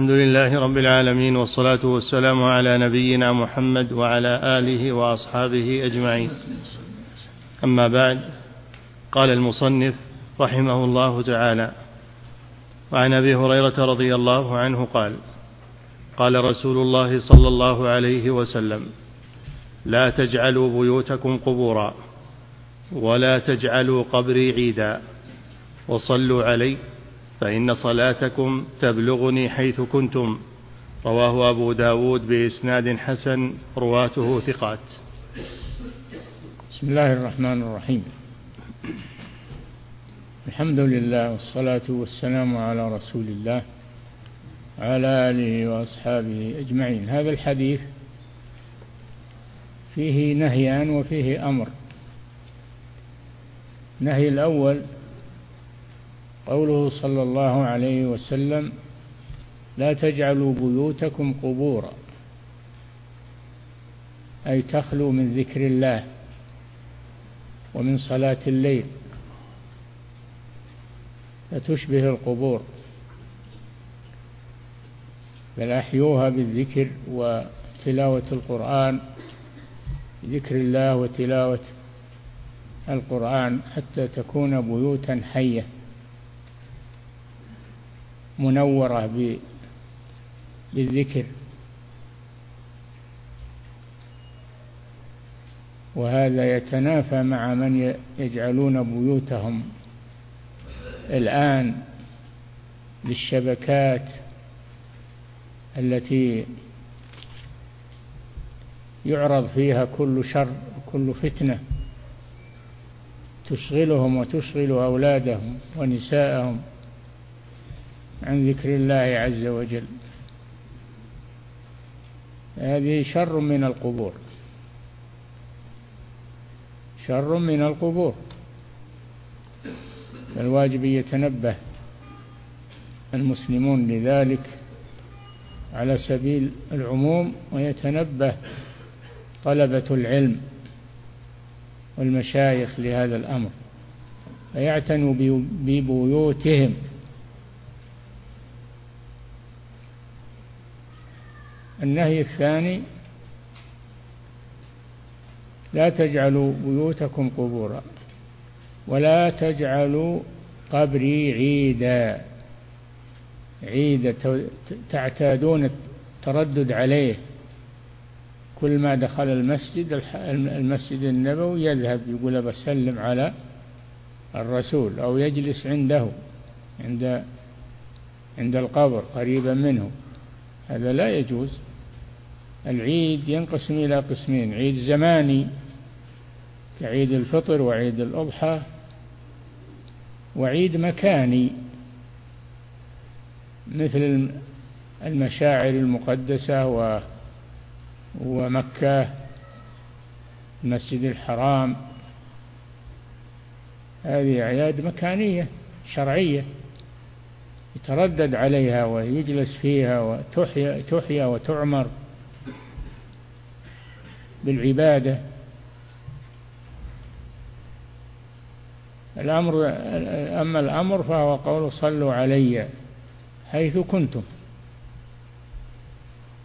الحمد لله رب العالمين والصلاة والسلام على نبينا محمد وعلى آله وأصحابه أجمعين. أما بعد قال المصنف رحمه الله تعالى وعن أبي هريرة رضي الله عنه قال قال رسول الله صلى الله عليه وسلم لا تجعلوا بيوتكم قبورا ولا تجعلوا قبري عيدا وصلوا علي فإن صلاتكم تبلغني حيث كنتم. رواه أبو داود بإسناد حسن رواته ثقات. بسم الله الرحمن الرحيم. الحمد لله والصلاة والسلام على رسول الله وعلى آله وأصحابه أجمعين. هذا الحديث فيه نهيان وفيه أمر. النهي الأول قوله صلى الله عليه وسلم لا تجعلوا بيوتكم قبورا. أي تخلو من ذكر الله ومن صلاة الليل. فتشبه القبور. بل أحيوها بالذكر وتلاوة القرآن ذكر الله وتلاوة القرآن حتى تكون بيوتا حية. منورة بالذكر. وهذا يتنافى مع من يجعلون بيوتهم الآن للشبكات التي يعرض فيها كل شر وكل فتنة تشغلهم وتشغل أولادهم ونساءهم. عن ذكر الله عز وجل. هذه شر من القبور. شر من القبور. الواجب يتنبه المسلمون لذلك على سبيل العموم ويتنبه طلبة العلم والمشايخ لهذا الأمر. فيعتنوا ببيوتهم النهي الثاني لا تجعلوا بيوتكم قبورا ولا تجعلوا قبري عيدا. عيدا تعتادون التردد عليه. كل ما دخل المسجد المسجد النبوي يذهب يقول بسلم على الرسول أو يجلس عنده عند عند القبر قريبا منه. هذا لا يجوز. العيد ينقسم إلى قسمين عيد زماني كعيد الفطر وعيد الأضحى وعيد مكاني مثل المشاعر المقدسة و ومكة المسجد الحرام. هذه أعياد مكانية شرعية يتردد عليها ويجلس فيها وتحيا تحيا وتعمر. بالعبادة. الأمر أما الأمر فهو قول صلوا علي حيث كنتم.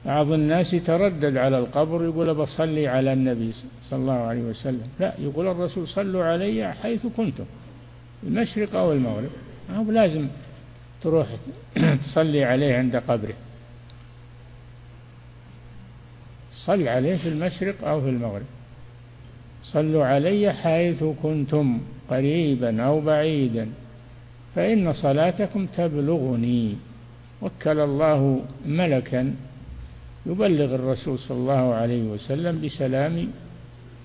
بعض الناس يتردد على القبر يقول بصلي على النبي صلى الله عليه وسلم. لا يقول الرسول صلوا علي حيث كنتم. المشرق أو المغرب. هو لازم تروح تصلي عليه عند قبره. صل عليه في المشرق أو في المغرب. صلوا علي حيث كنتم قريبا أو بعيدا. فإن صلاتكم تبلغني. وكل الله ملكا. يبلغ الرسول صلى الله عليه وسلم بسلام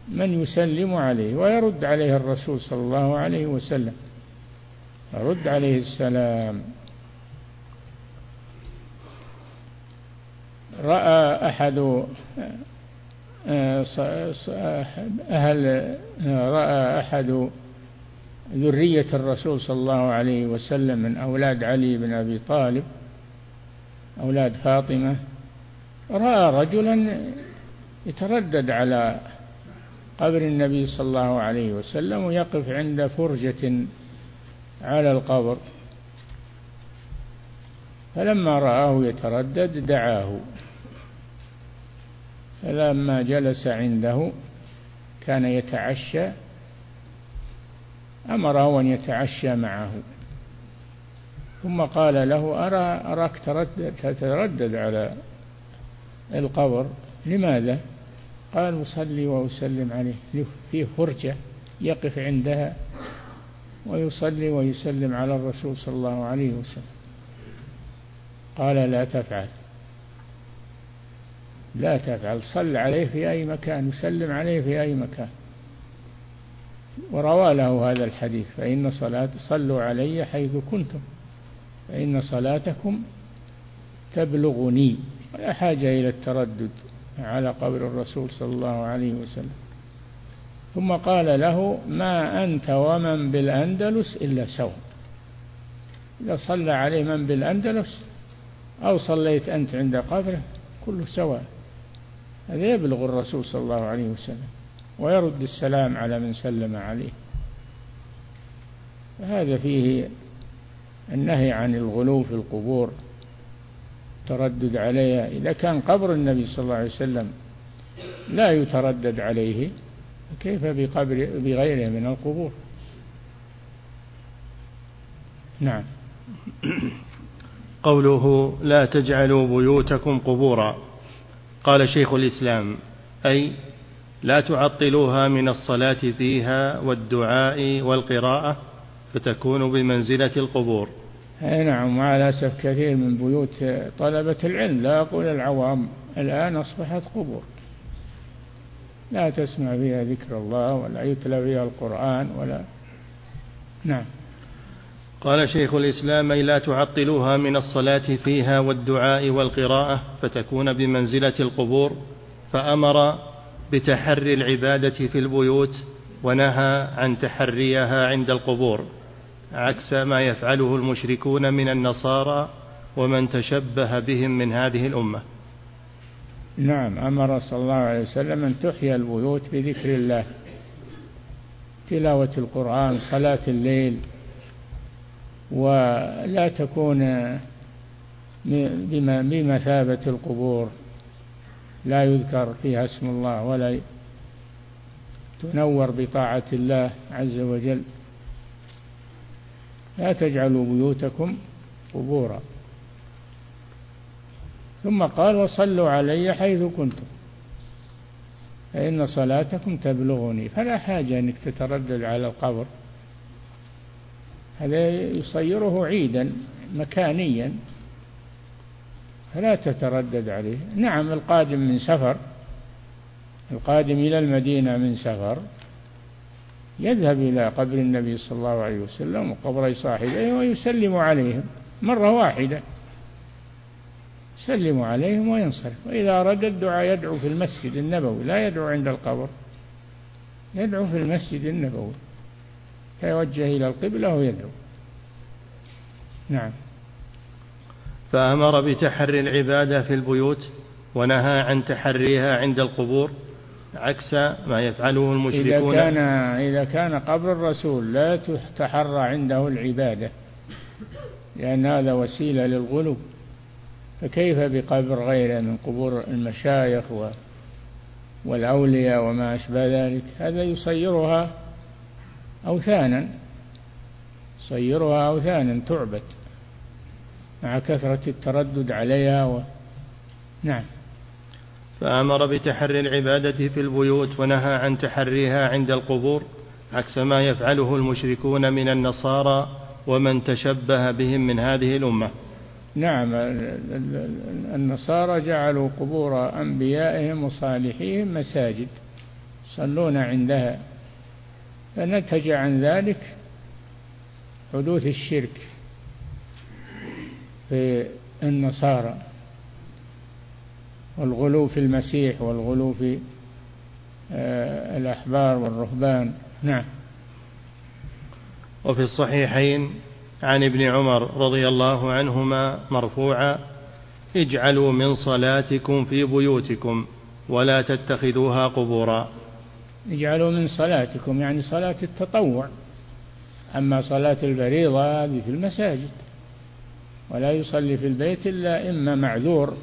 من يسلم عليه ويرد عليه الرسول صلى الله عليه وسلم. يرد عليه السلام. رأى أحد أهل رأى أحد ذرية الرسول صلى الله عليه وسلم من أولاد علي بن أبي طالب أولاد فاطمة؟ رأى رجلا يتردد على قبر النبي صلى الله عليه وسلم ويقف عند فرجة على القبر. فلما رآه يتردد دعاه. فلما جلس عنده كان يتعشى أمره أن يتعشى معه. ثم قال له أرى أراك تردد تتردد على القبر؟ لماذا؟ قال أصلي وأسلم عليه. فيه فرجة يقف عندها ويصلي ويسلم على الرسول صلى الله عليه وسلم. قال لا تفعل. لا تفعل صل عليه في أي مكان وسلم عليه في أي مكان. وروى له هذا الحديث فإن صلاة صلوا علي حيث كنتم فإن صلاتكم تبلغني. ولا حاجة إلى التردد على قبر الرسول صلى الله عليه وسلم. ثم قال له ما أنت ومن بالأندلس إلا سواء إذا صلى عليه من بالأندلس أو صليت أنت عند قبره كله سواء. هذا يبلغ الرسول صلى الله عليه وسلم ويرد السلام على من سلم عليه. هذا فيه النهي عن الغلو في القبور تردد عليها. إذا كان قبر النبي صلى الله عليه وسلم لا يتردد عليه كيف بقبر بغيره من القبور؟ نعم. قوله لا تجعلوا بيوتكم قبورا. قال شيخ الإسلام أي لا تعطلوها من الصلاة فيها والدعاء والقراءة فتكون بمنزلة القبور. أي نعم مع الأسف كثير من بيوت طلبة العلم لا أقول العوام الآن أصبحت قبور. لا تسمع فيها ذكر الله ولا يتلى فيها القرآن ولا نعم. قال شيخ الإسلام أي لا تعطلوها من الصلاة فيها والدعاء والقراءة فتكون بمنزلة القبور فأمر بتحري العبادة في البيوت ونهى عن تحريها عند القبور عكس ما يفعله المشركون من النصارى ومن تشبه بهم من هذه الأمة. نعم أمر صلى الله عليه وسلم أن تحيا البيوت بذكر الله تلاوة القرآن صلاة الليل ولا تكون بمثابة القبور. لا يذكر فيها اسم الله ولا تنور بطاعة الله عز وجل. لا تجعلوا بيوتكم قبورا. ثم قال وصلوا علي حيث كنتم. فإن صلاتكم تبلغني. فلا حاجة أنك تتردد على القبر. هذا يصيره عيدا مكانيا فلا تتردد عليه. نعم القادم من سفر القادم إلى المدينة من سفر يذهب إلى قبر النبي صلى الله عليه وسلم وقبر صاحبيه ويسلم عليهم مرة واحدة يسلم عليهم وينصرف. وإذا أراد الدعاء يدعو في المسجد النبوي لا يدعو عند القبر يدعو في المسجد النبوي. فيوجه إلى القبلة ويدعو نعم. فأمر بتحري العبادة في البيوت ونهى عن تحريها عند القبور عكس ما يفعله المشركون. إذا كان إذا كان قبر الرسول لا تحرى عنده العبادة لأن هذا وسيلة للغلو. فكيف بقبر غيره من قبور المشايخ والأولياء وما أشبه ذلك؟ هذا يصيرها أوثانا يصيرها أوثانا تعبد مع كثرة التردد عليها و... نعم. فأمر بتحري العبادة في البيوت ونهى عن تحريها عند القبور عكس ما يفعله المشركون من النصارى ومن تشبه بهم من هذه الأمة. نعم النصارى جعلوا قبور أنبيائهم وصالحيهم مساجد يصلون عندها. فنتج عن ذلك حدوث الشرك في النصارى والغلو في المسيح والغلو في آه، الأحبار والرهبان. نعم. وفي الصحيحين عن ابن عمر رضي الله عنهما مرفوعا اجعلوا من صلاتكم في بيوتكم ولا تتخذوها قبورا. اجعلوا من صلاتكم يعني صلاة التطوع. أما صلاة الفريضة هذه في المساجد ولا يصلي في البيت إلا إما معذور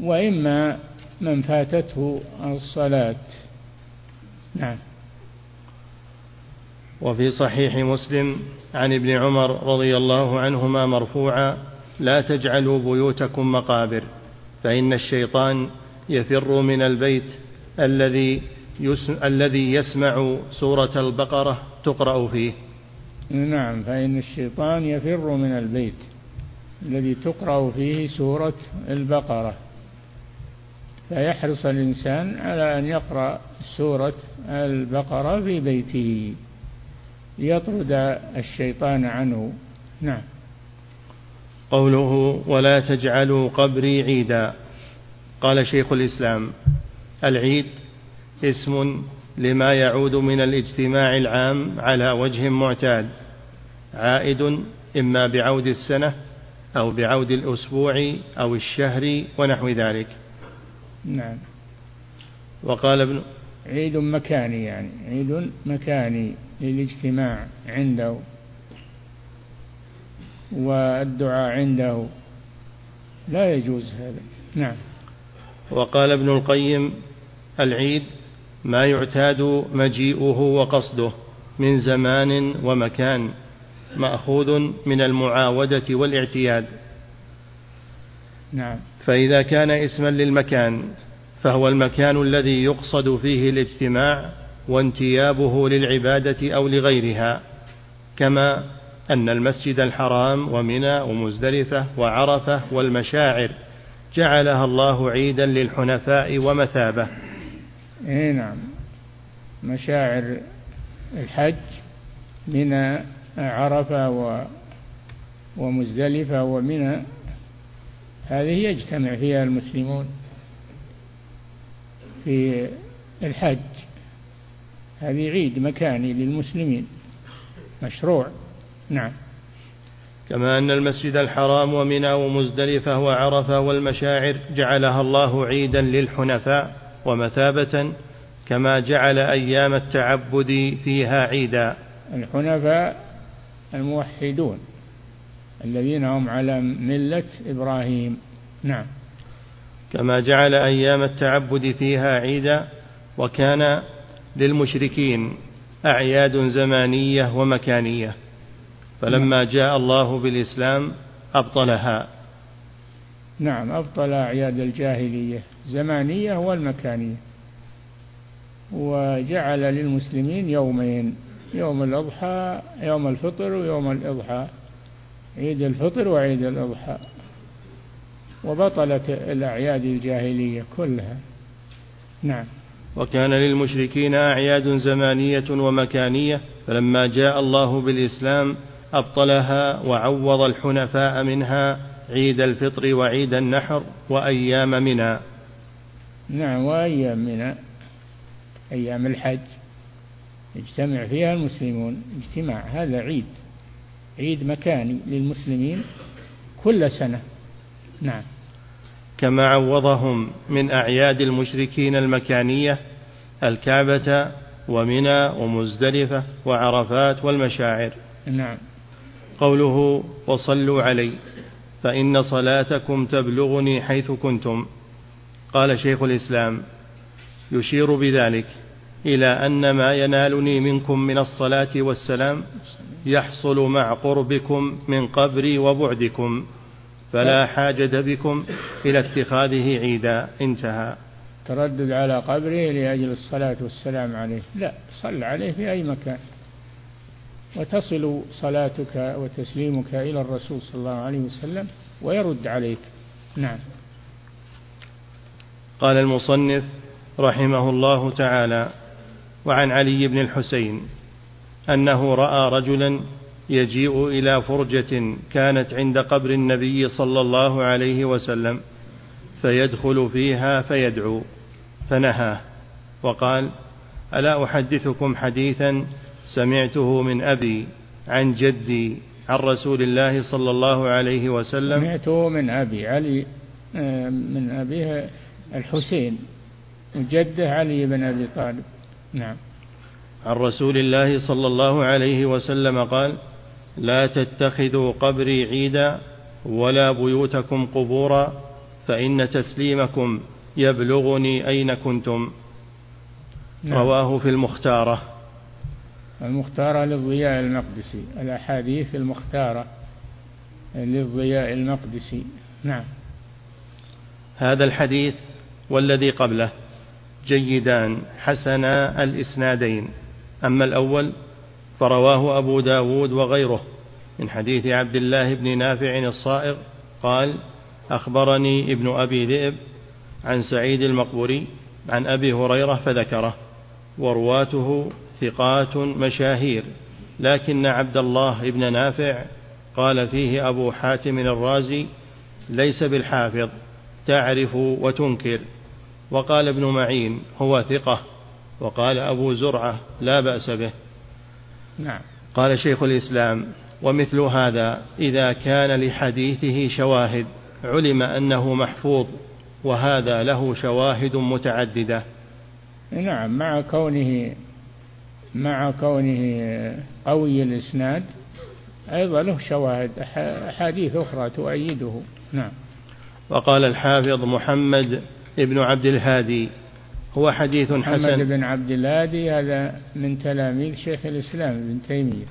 وإما من فاتته الصلاة. نعم. وفي صحيح مسلم عن ابن عمر رضي الله عنهما مرفوعا لا تجعلوا بيوتكم مقابر فإن الشيطان يفر من البيت الذي الذي يسمع سورة البقرة تقرأ فيه. نعم فإن الشيطان يفر من البيت. الذي تقرأ فيه سورة البقرة. فيحرص الإنسان على أن يقرأ سورة البقرة في بيته. ليطرد الشيطان عنه. نعم. قوله ولا تجعلوا قبري عيدا قال شيخ الإسلام العيد اسم لما يعود من الاجتماع العام على وجه معتاد عائد إما بعود السنة أو بعود الأسبوع أو الشهر ونحو ذلك. نعم. وقال ابن عيد مكاني يعني عيد مكاني للاجتماع عنده والدعاء عنده. لا يجوز هذا. نعم. وقال ابن القيم العيد ما يعتاد مجيئه وقصده من زمان ومكان مأخوذ من المعاودة والاعتياد. نعم. فإذا كان اسما للمكان فهو المكان الذي يقصد فيه الاجتماع وانتيابه للعبادة أو لغيرها كما أن المسجد الحرام ومنى ومزدلفة وعرفة والمشاعر جعلها الله عيدا للحنفاء ومثابة. اي نعم. مشاعر الحج من عرفة و ومزدلفة ومنى هذه يجتمع فيها المسلمون في الحج. هذه عيد مكاني للمسلمين. مشروع. نعم. كما أن المسجد الحرام ومنى ومزدلفة وعرفة والمشاعر جعلها الله عيدا للحنفاء. ومثابة كما جعل أيام التعبد فيها عيدا. الحنفاء الموحدون الذين هم على ملة إبراهيم. نعم. كما جعل أيام التعبد فيها عيدا وكان للمشركين أعياد زمانية ومكانية. فلما جاء الله بالإسلام أبطلها. نعم أبطل أعياد الجاهلية. زمانية والمكانية. وجعل للمسلمين يومين يوم الأضحى يوم الفطر ويوم الإضحى. عيد الفطر وعيد الأضحى. وبطلت الأعياد الجاهلية كلها. نعم. وكان للمشركين أعياد زمانية ومكانية فلما جاء الله بالإسلام أبطلها وعوض الحنفاء منها عيد الفطر وعيد النحر وأيام منى. نعم وأيام منى أيام الحج. يجتمع فيها المسلمون اجتماع هذا عيد عيد مكاني للمسلمين كل سنة. نعم. كما عوضهم من أعياد المشركين المكانية الكعبة ومنى ومزدلفة وعرفات والمشاعر. نعم. قوله وصلوا علي فإن صلاتكم تبلغني حيث كنتم. قال شيخ الإسلام يشير بذلك إلى أن ما ينالني منكم من الصلاة والسلام يحصل مع قربكم من قبري وبعدكم فلا حاجة بكم إلى اتخاذه عيدا. انتهى. تردد على قبره لأجل الصلاة والسلام عليه. لا صل عليه في أي مكان. وتصل صلاتك وتسليمك إلى الرسول صلى الله عليه وسلم ويرد عليك. نعم. قال المصنف رحمه الله تعالى وعن علي بن الحسين أنه رأى رجلا يجيء إلى فرجة كانت عند قبر النبي صلى الله عليه وسلم فيدخل فيها فيدعو فنهاه وقال ألا أحدثكم حديثا سمعته من أبي عن جدي عن رسول الله صلى الله عليه وسلم؟ سمعته من أبي علي آه، من ابيه الحسين وجده علي بن أبي طالب. نعم. عن رسول الله صلى الله عليه وسلم قال لا تتخذوا قبري عيدا ولا بيوتكم قبورا فإن تسليمكم يبلغني أين كنتم. نعم. رواه في المختارة. المختارة للضياء المقدسي الأحاديث المختارة للضياء المقدسي. نعم. هذا الحديث والذي قبله. جيدان حسنا الإسنادين. أما الأول فرواه أبو داود وغيره. من حديث عبد الله بن نافع الصائغ قال أخبرني ابن أبي ذئب عن سعيد المقبوري عن أبي هريرة فذكره ورواته ثقات مشاهير. لكن عبد الله بن نافع قال فيه أبو حاتم الرازي ليس بالحافظ تعرف وتنكر. وقال ابن معين هو ثقة وقال أبو زرعة لا بأس به. نعم. قال شيخ الإسلام ومثل هذا إذا كان لحديثه شواهد علم أنه محفوظ وهذا له شواهد متعددة. نعم مع كونه مع كونه قوي الإسناد أيضا له شواهد أحاديث أخرى تؤيده. نعم. وقال الحافظ محمد ابن عبد الهادي. هو حديث حسن. محمد بن عبد الهادي هذا من تلاميذ شيخ الإسلام ابن تيمية.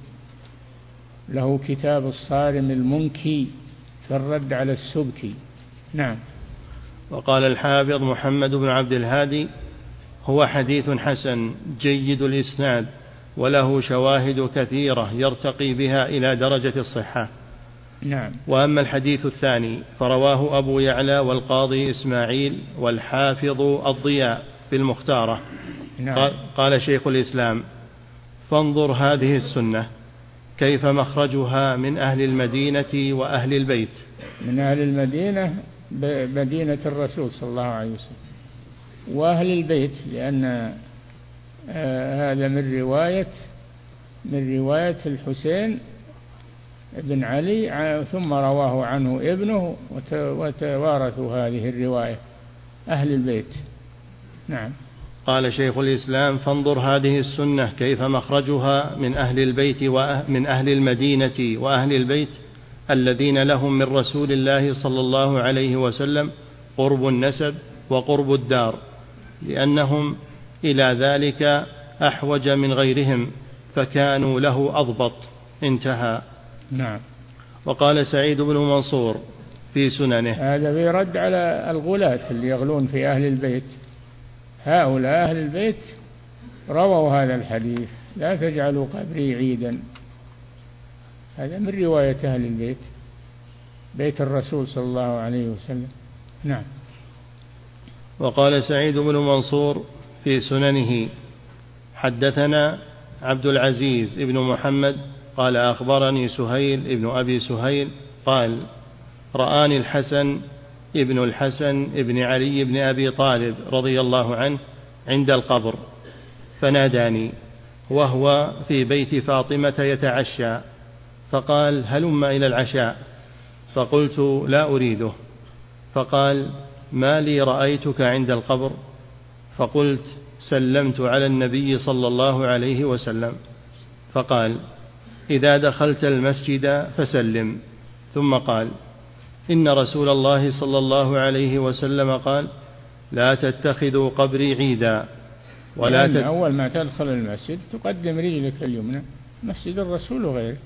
له كتاب الصارم المنكي في الرد على السبكي. نعم. وقال الحافظ محمد بن عبد الهادي هو حديث حسن جيد الإسناد وله شواهد كثيرة يرتقي بها إلى درجة الصحة. نعم. وأما الحديث الثاني فرواه أبو يعلى والقاضي إسماعيل والحافظ الضياء في المختارة. نعم. قال شيخ الإسلام فانظر هذه السنة كيف مخرجها من أهل المدينة وأهل البيت. من أهل المدينة مدينة الرسول صلى الله عليه وسلم. وأهل البيت لأن آه، هذا من رواية من رواية الحسين بن علي ثم رواه عنه ابنه وتوارثوا هذه الرواية. أهل البيت. نعم. قال شيخ الإسلام فانظر هذه السنة كيف مخرجها من أهل البيت ومن أهل المدينة وأهل البيت الذين لهم من رسول الله صلى الله عليه وسلم قرب النسب وقرب الدار لأنهم إلى ذلك أحوج من غيرهم فكانوا له أضبط. انتهى. نعم. وقال سعيد بن منصور في سننه. هذا في رد على الغلاة اللي يغلون في أهل البيت. هؤلاء أهل البيت رووا هذا الحديث. لا تجعلوا قبري عيدا. هذا من رواية أهل البيت. بيت الرسول صلى الله عليه وسلم. نعم. وقال سعيد بن منصور في سننه حدثنا عبد العزيز بن محمد قال أخبرني سهيل ابن أبي سهيل قال رآني الحسن ابن الحسن ابن علي بن أبي طالب رضي الله عنه عند القبر فناداني وهو في بيت فاطمة يتعشى فقال هلم إلى العشاء فقلت لا أريده فقال ما لي رأيتك عند القبر فقلت سلمت على النبي صلى الله عليه وسلم فقال إذا دخلت المسجد فسلم. ثم قال إن رسول الله صلى الله عليه وسلم قال لا تتخذوا قبري عيدا. ولا تت... أول ما تدخل المسجد تقدم رجلك اليمنى. مسجد الرسول وغيره.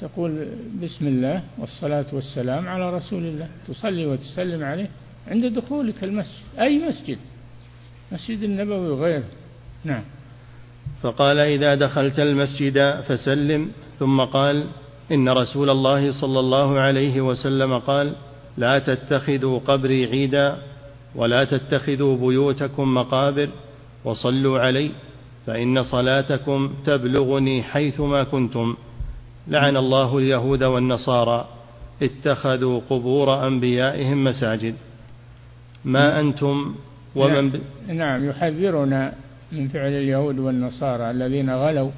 تقول بسم الله والصلاة والسلام على رسول الله. تصلي وتسلم عليه عند دخولك المسجد. أي مسجد؟ مسجد النبوي وغيره. نعم. فقال إذا دخلت المسجد فسلم ثم قال إن رسول الله صلى الله عليه وسلم قال لا تتخذوا قبري عيدا ولا تتخذوا بيوتكم مقابر وصلوا علي فإن صلاتكم تبلغني حيثما كنتم. لعن الله اليهود والنصارى اتخذوا قبور أنبيائهم مساجد. ما أنتم ومن نعم, نعم. يحذرنا من فعل اليهود والنصارى الذين غلوا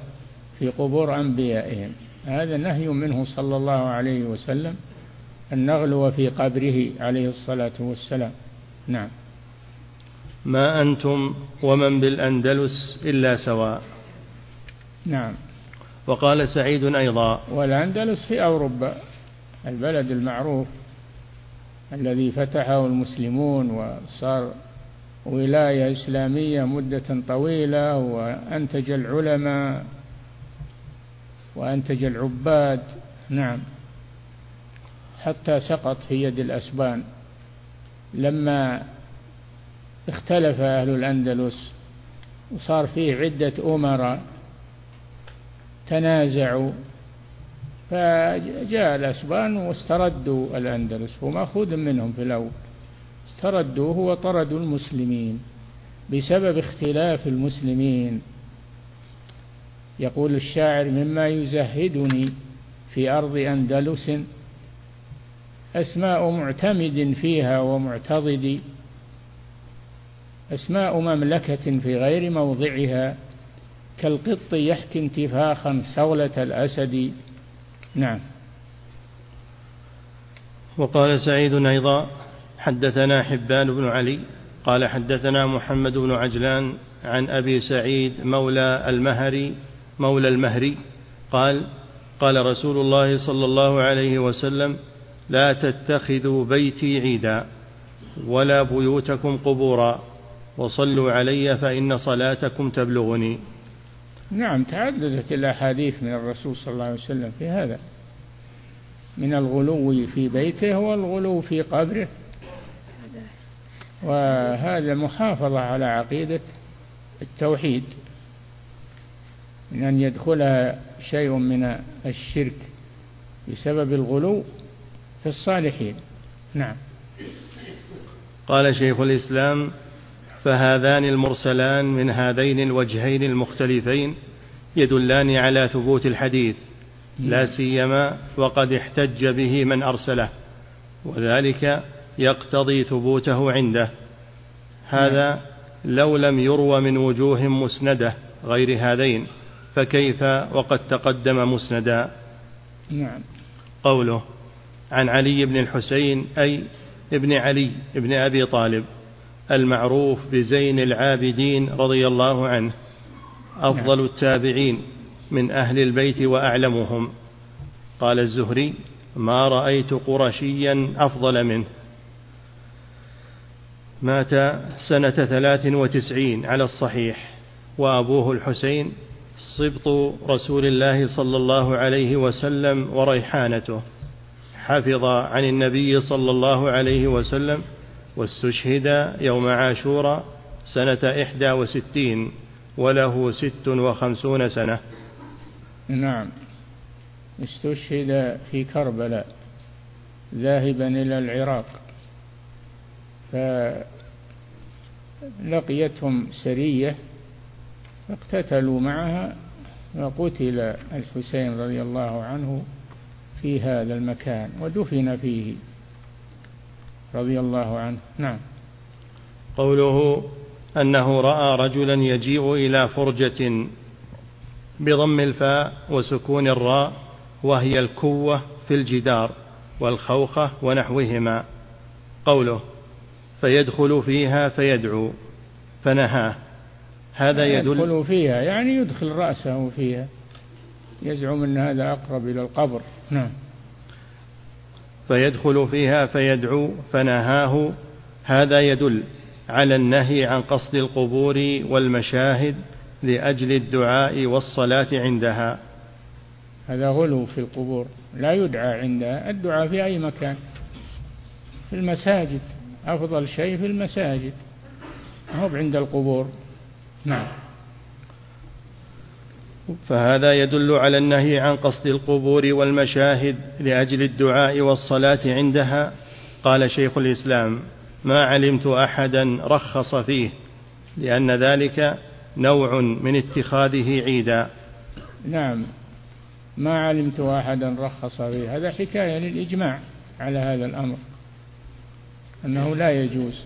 في قبور أنبيائهم. هذا نهي منه صلى الله عليه وسلم أن نغلو في قبره عليه الصلاة والسلام. نعم. ما أنتم ومن بالأندلس إلا سواء. نعم. وقال سعيد أيضا. والأندلس في أوروبا البلد المعروف الذي فتحه المسلمون وصار ولاية إسلامية مدة طويلة وأنتج العلماء وأنتج العباد. نعم. حتى سقط في يد الأسبان. لما اختلف أهل الأندلس وصار فيه عدة أمراء تنازعوا فجاء الأسبان واستردوا الأندلس ومأخوذ منهم في الأول. استردوه وطردوا المسلمين بسبب اختلاف المسلمين. يقول الشاعر مما يزهدني في أرض أندلس أسماء معتمد فيها ومعتضد أسماء مملكة في غير موضعها كالقط يحكي انتفاخا سولة الأسد. نعم. وقال سعيد أيضا حدثنا حبان بن علي قال حدثنا محمد بن عجلان عن أبي سعيد مولى المهري مولى المهري قال قال رسول الله صلى الله عليه وسلم لا تتخذوا بيتي عيدا ولا بيوتكم قبورا وصلوا علي فإن صلاتكم تبلغني. نعم تعددت الأحاديث من الرسول صلى الله عليه وسلم في هذا من الغلو في بيته والغلو في قبره. وهذا محافظة على عقيدة التوحيد من أن يدخلها شيء من الشرك بسبب الغلو في الصالحين. نعم. قال شيخ الإسلام فهذان المرسلان من هذين الوجهين المختلفين يدلان على ثبوت الحديث لا سيما وقد احتج به من أرسله وذلك يقتضي ثبوته عنده. هذا لو لم يروى من وجوه مسندة غير هذين فكيف وقد تقدم مسندا؟ نعم. قوله عن علي بن الحسين أي ابن علي ابن أبي طالب المعروف بزين العابدين رضي الله عنه أفضل نعم. التابعين من أهل البيت وأعلمهم. قال الزهري ما رأيت قرشيا أفضل منه. مات سنة ثلاث وتسعين على الصحيح وأبوه الحسين صبط رسول الله صلى الله عليه وسلم وريحانته. حفظ عن النبي صلى الله عليه وسلم واستشهد يوم عاشوراء سنة إحدى وستين وله ست وخمسون سنة. نعم. استشهد في كربلاء ذاهبا إلى العراق. فلقيتهم سرية فاقتتلوا معها وقتل الحسين رضي الله عنه في هذا المكان ودفن فيه رضي الله عنه. نعم. قوله أنه رأى رجلا يجيء إلى فرجة بضم الفاء وسكون الراء وهي الكوة في الجدار والخوخة ونحوهما. قوله فيدخل فيها فيدعو فنهاه. هذا يدل يدخل فيها يعني يدخل رأسه فيها. يزعم أن هذا أقرب إلى القبر. نعم. فيدخل فيها فيدعو فنهاه. هذا يدل على النهي عن قصد القبور والمشاهد لأجل الدعاء والصلاة عندها. هذا غلو في القبور لا يدعى عندها. الدعاء في أي مكان؟ في المساجد. أفضل شيء في المساجد هو عند القبور. نعم. فهذا يدل على النهي عن قصد القبور والمشاهد لأجل الدعاء والصلاة عندها. قال شيخ الإسلام ما علمت أحدا رخص فيه لأن ذلك نوع من اتخاذه عيدا. نعم. ما علمت أحدا رخص فيه. هذا حكاية للإجماع على هذا الأمر. أنه لا يجوز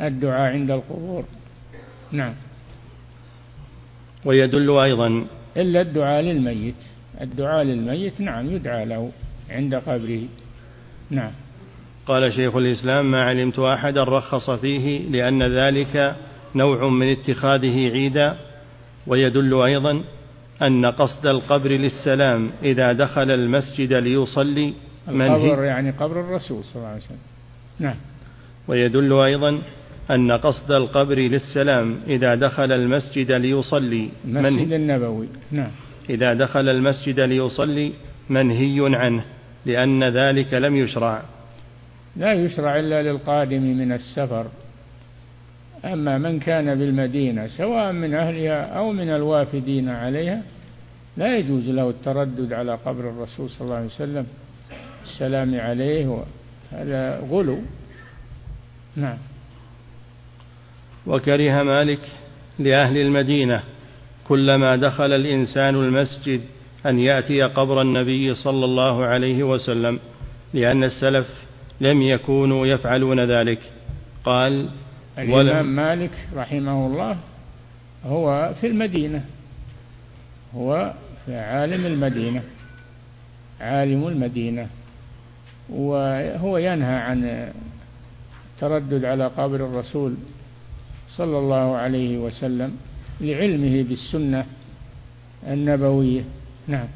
الدعاء عند القبور. نعم. ويدل أيضا إلا الدعاء للميت. الدعاء للميت نعم يدعى له عند قبره. نعم. قال شيخ الإسلام ما علمت أحدا رخص فيه لأن ذلك نوع من اتخاذه عيدا. ويدل أيضا أن قصد القبر للسلام إذا دخل المسجد ليصلي. القبر يعني قبر الرسول صلى الله عليه وسلم. نعم. ويدل أيضا أن قصد القبر للسلام إذا دخل المسجد ليصلي المسجد النبوي. نعم. إذا دخل المسجد ليصلي منهي عنه لأن ذلك لم يشرع. لا يشرع إلا للقادم من السفر. أما من كان بالمدينة سواء من أهلها أو من الوافدين عليها لا يجوز له التردد على قبر الرسول صلى الله عليه وسلم. السلام عليه هذا غلو. نعم. وكره مالك لأهل المدينة كلما دخل الإنسان المسجد أن يأتي قبر النبي صلى الله عليه وسلم لأن السلف لم يكونوا يفعلون ذلك. قال الإمام مالك رحمه الله هو في المدينة. هو في عالم المدينة عالم المدينة. وهو ينهى عن التردد على قبر الرسول صلى الله عليه وسلم لعلمه بالسنة النبوية. نعم.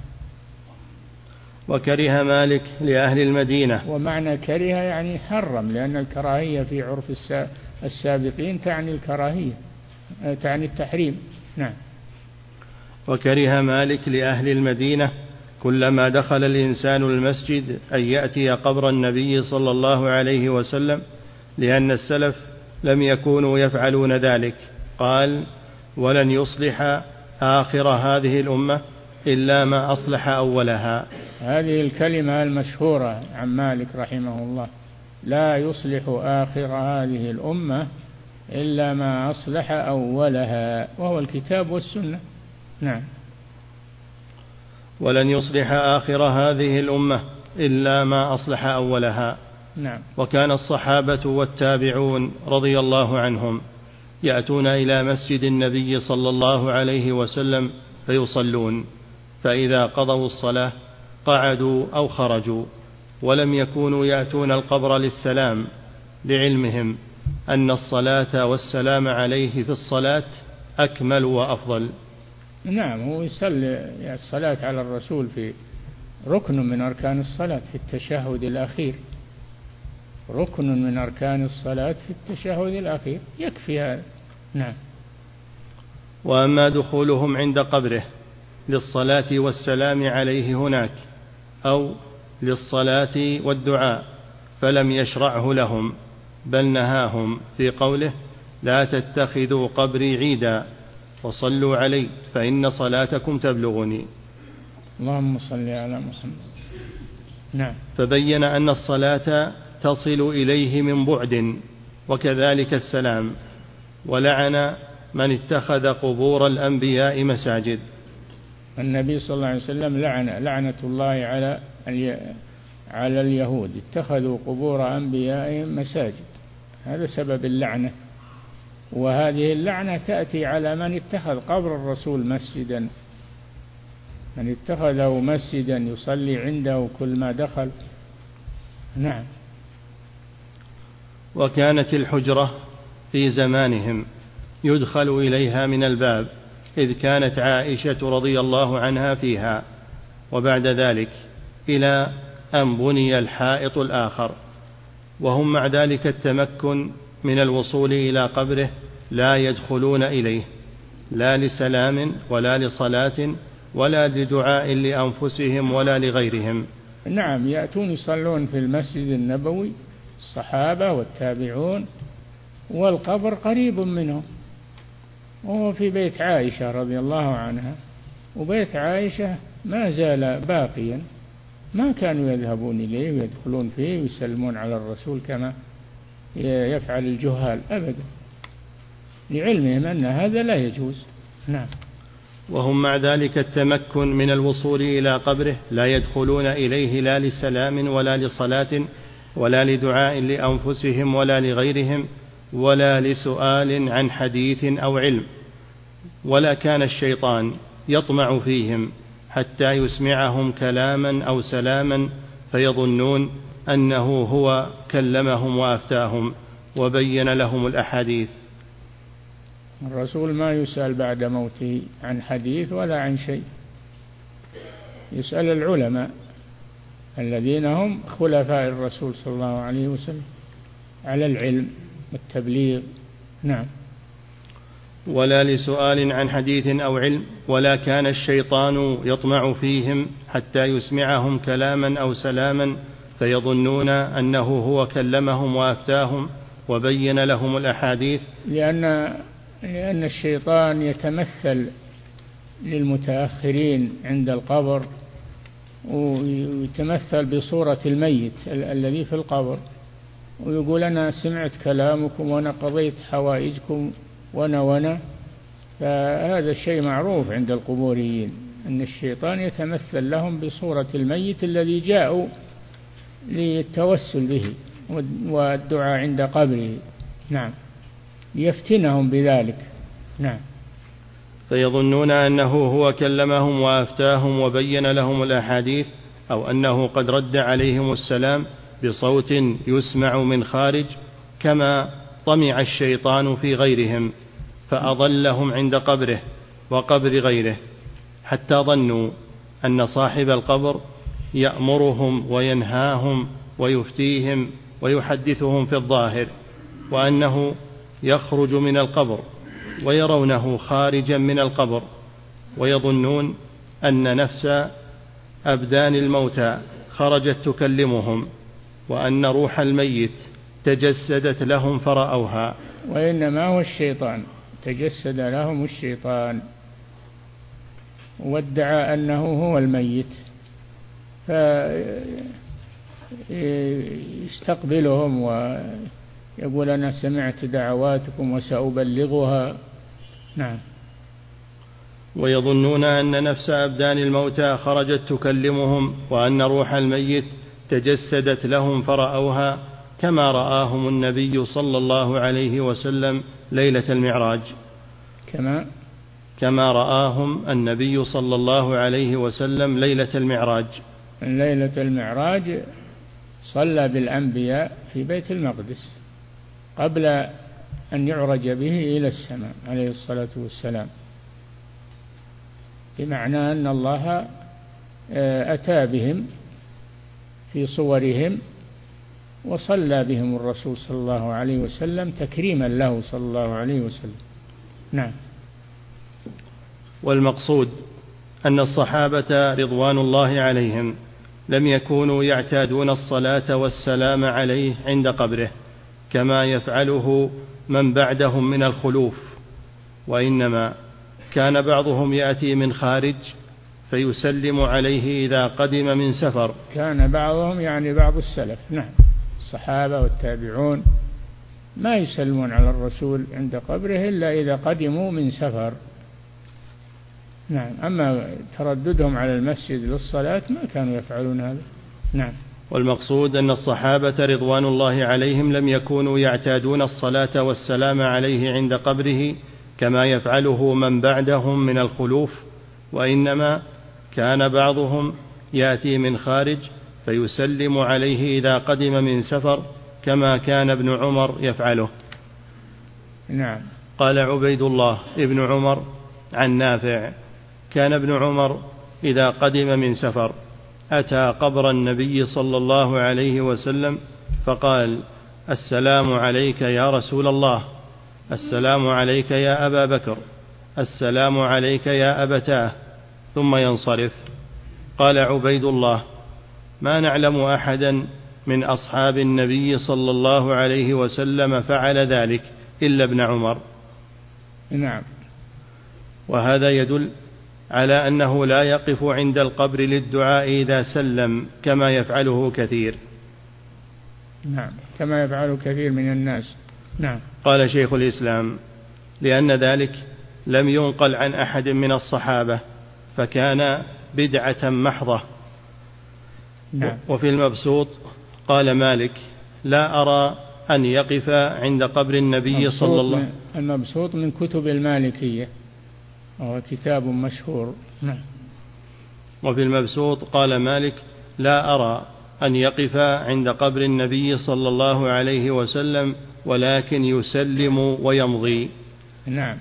وكره مالك لأهل المدينة. ومعنى كره يعني حرم لأن الكراهية في عرف السابقين تعني الكراهية تعني التحريم. نعم. وكره مالك لأهل المدينة. كلما دخل الإنسان المسجد أن يأتي قبر النبي صلى الله عليه وسلم لأن السلف لم يكونوا يفعلون ذلك. قال ولن يصلح آخر هذه الأمة إلا ما أصلح أولها. هذه الكلمة المشهورة عن مالك رحمه الله. لا يصلح آخر هذه الأمة إلا ما أصلح أولها وهو الكتاب والسنة. نعم. ولن يصلح آخر هذه الأمة إلا ما أصلح أولها. نعم. وكان الصحابة والتابعون رضي الله عنهم يأتون إلى مسجد النبي صلى الله عليه وسلم فيصلون. فإذا قضوا الصلاة قعدوا أو خرجوا ولم يكونوا يأتون القبر للسلام لعلمهم أن الصلاة والسلام عليه في الصلاة أكمل وأفضل. نعم هو يصلي الصلاة على الرسول في ركن من أركان الصلاة في التشهد الأخير. ركن من أركان الصلاة في التشهد الأخير. يكفي هذا. نعم. وأما دخولهم عند قبره للصلاة والسلام عليه هناك أو للصلاة والدعاء فلم يشرعه لهم بل نهاهم في قوله لا تتخذوا قبري عيدا وصلوا علي فإن صلاتكم تبلغني. اللهم صل على محمد. نعم. فبين أن الصلاة تصل إليه من بعد وكذلك السلام. ولعن من اتخذ قبور الأنبياء مساجد. النبي صلى الله عليه وسلم لعن لعنة الله على على اليهود. اتخذوا قبور أنبيائهم مساجد. هذا سبب اللعنة. وهذه اللعنة تأتي على من اتخذ قبر الرسول مسجدا. من اتخذه مسجدا يصلي عنده كل ما دخل. نعم. وكانت الحجرة في زمانهم يدخل إليها من الباب إذ كانت عائشة رضي الله عنها فيها. وبعد ذلك إلى أن بني الحائط الآخر. وهم مع ذلك التمكن من الوصول إلى قبره لا يدخلون إليه لا لسلام ولا لصلاة ولا لدعاء لأنفسهم ولا لغيرهم. نعم يأتون يصلون في المسجد النبوي الصحابة والتابعون والقبر قريب منهم. وهو في بيت عائشة رضي الله عنها. وبيت عائشة ما زال باقيا. ما كانوا يذهبون إليه ويدخلون فيه ويسلمون على الرسول كما يفعل الجهال أبدا. لعلمهم أن هذا لا يجوز. نعم. وهم مع ذلك التمكن من الوصول إلى قبره لا يدخلون إليه لا لسلام ولا لصلاة ولا لدعاء لأنفسهم ولا لغيرهم ولا لسؤال عن حديث أو علم. ولا كان الشيطان يطمع فيهم حتى يسمعهم كلاما أو سلاما فيظنون أنه هو كلمهم وأفتاهم وبين لهم الأحاديث. الرسول ما يسأل بعد موته عن حديث ولا عن شيء. يسأل العلماء الذين هم خلفاء الرسول صلى الله عليه وسلم على العلم والتبليغ. نعم. ولا لسؤال عن حديث أو علم ولا كان الشيطان يطمع فيهم حتى يسمعهم كلاما أو سلاما فيظنون أنه هو كلمهم وأفتاهم وبين لهم الأحاديث. لأن لأن الشيطان يتمثل للمتأخرين عند القبر ويتمثل بصورة الميت الذي في القبر ويقول أنا سمعت كلامكم وأنا قضيت حوائجكم وأنا وأنا. فهذا الشيء معروف عند القبوريين أن الشيطان يتمثل لهم بصورة الميت الذي جاءوا للتوسل به والدعاء عند قبره. نعم. ليفتنهم بذلك. نعم. فيظنون أنه هو كلمهم وأفتاهم وبين لهم الأحاديث أو أنه قد رد عليهم السلام بصوت يسمع من خارج كما طمع الشيطان في غيرهم فأضلهم عند قبره وقبر غيره حتى ظنوا أن صاحب القبر يأمرهم وينهاهم ويفتيهم ويحدثهم في الظاهر وأنه يخرج من القبر ويرونه خارجا من القبر ويظنون أن نفس أبدان الموتى خرجت تكلمهم وأن روح الميت تجسدت لهم فرأوها. وإنما هو الشيطان تجسد لهم الشيطان. وادعى أنه هو الميت. فيستقبلهم ويقول أنا سمعت دعواتكم وسأبلغها. نعم. ويظنون أن نفس أبدان الموتى خرجت تكلمهم وأن روح الميت تجسدت لهم فرأوها كما رآهم النبي صلى الله عليه وسلم ليلة المعراج. كما؟ كما رآهم النبي صلى الله عليه وسلم ليلة المعراج. ليلة المعراج صلى بالأنبياء في بيت المقدس قبل أن يعرج به إلى السماء عليه الصلاة والسلام. بمعنى أن الله آه، أتى بهم في صورهم وصلى بهم الرسول صلى الله عليه وسلم تكريما له صلى الله عليه وسلم. نعم. والمقصود أن الصحابة رضوان الله عليهم لم يكونوا يعتادون الصلاة والسلام عليه عند قبره كما يفعله من بعدهم من الخلوف. وإنما كان بعضهم يأتي من خارج فيسلم عليه إذا قدم من سفر. كان بعضهم يعني بعض السلف نعم. الصحابة والتابعون ما يسلمون على الرسول عند قبره إلا إذا قدموا من سفر. نعم. أما ترددهم على المسجد للصلاة ما كانوا يفعلون هذا. نعم. والمقصود أن الصحابة رضوان الله عليهم لم يكونوا يعتادون الصلاة والسلام عليه عند قبره كما يفعله من بعدهم من الخلوف وإنما كان بعضهم يأتي من خارج فيسلم عليه إذا قدم من سفر كما كان ابن عمر يفعله. نعم. قال عبيد الله ابن عمر عن نافع كان ابن عمر إذا قدم من سفر أتى قبر النبي صلى الله عليه وسلم فقال السلام عليك يا رسول الله السلام عليك يا أبا بكر السلام عليك يا أبتاه. ثم ينصرف. قال عبيد الله ما نعلم أحدا من أصحاب النبي صلى الله عليه وسلم فعل ذلك إلا ابن عمر. نعم. وهذا يدل على أنه لا يقف عند القبر للدعاء إذا سلم كما يفعله كثير. نعم كما يفعل كثير من الناس. نعم. قال شيخ الإسلام لأن ذلك لم ينقل عن أحد من الصحابة فكان بدعة محضة. نعم. وفي المبسوط قال مالك لا أرى أن يقف عند قبر النبي صلى الله عليه وسلم المبسوط من كتب المالكية. وهو كتاب مشهور. نعم. وفي المبسوط قال مالك لا أرى أن يقف عند قبر النبي صلى الله عليه وسلم ولكن يسلم ويمضي. نعم.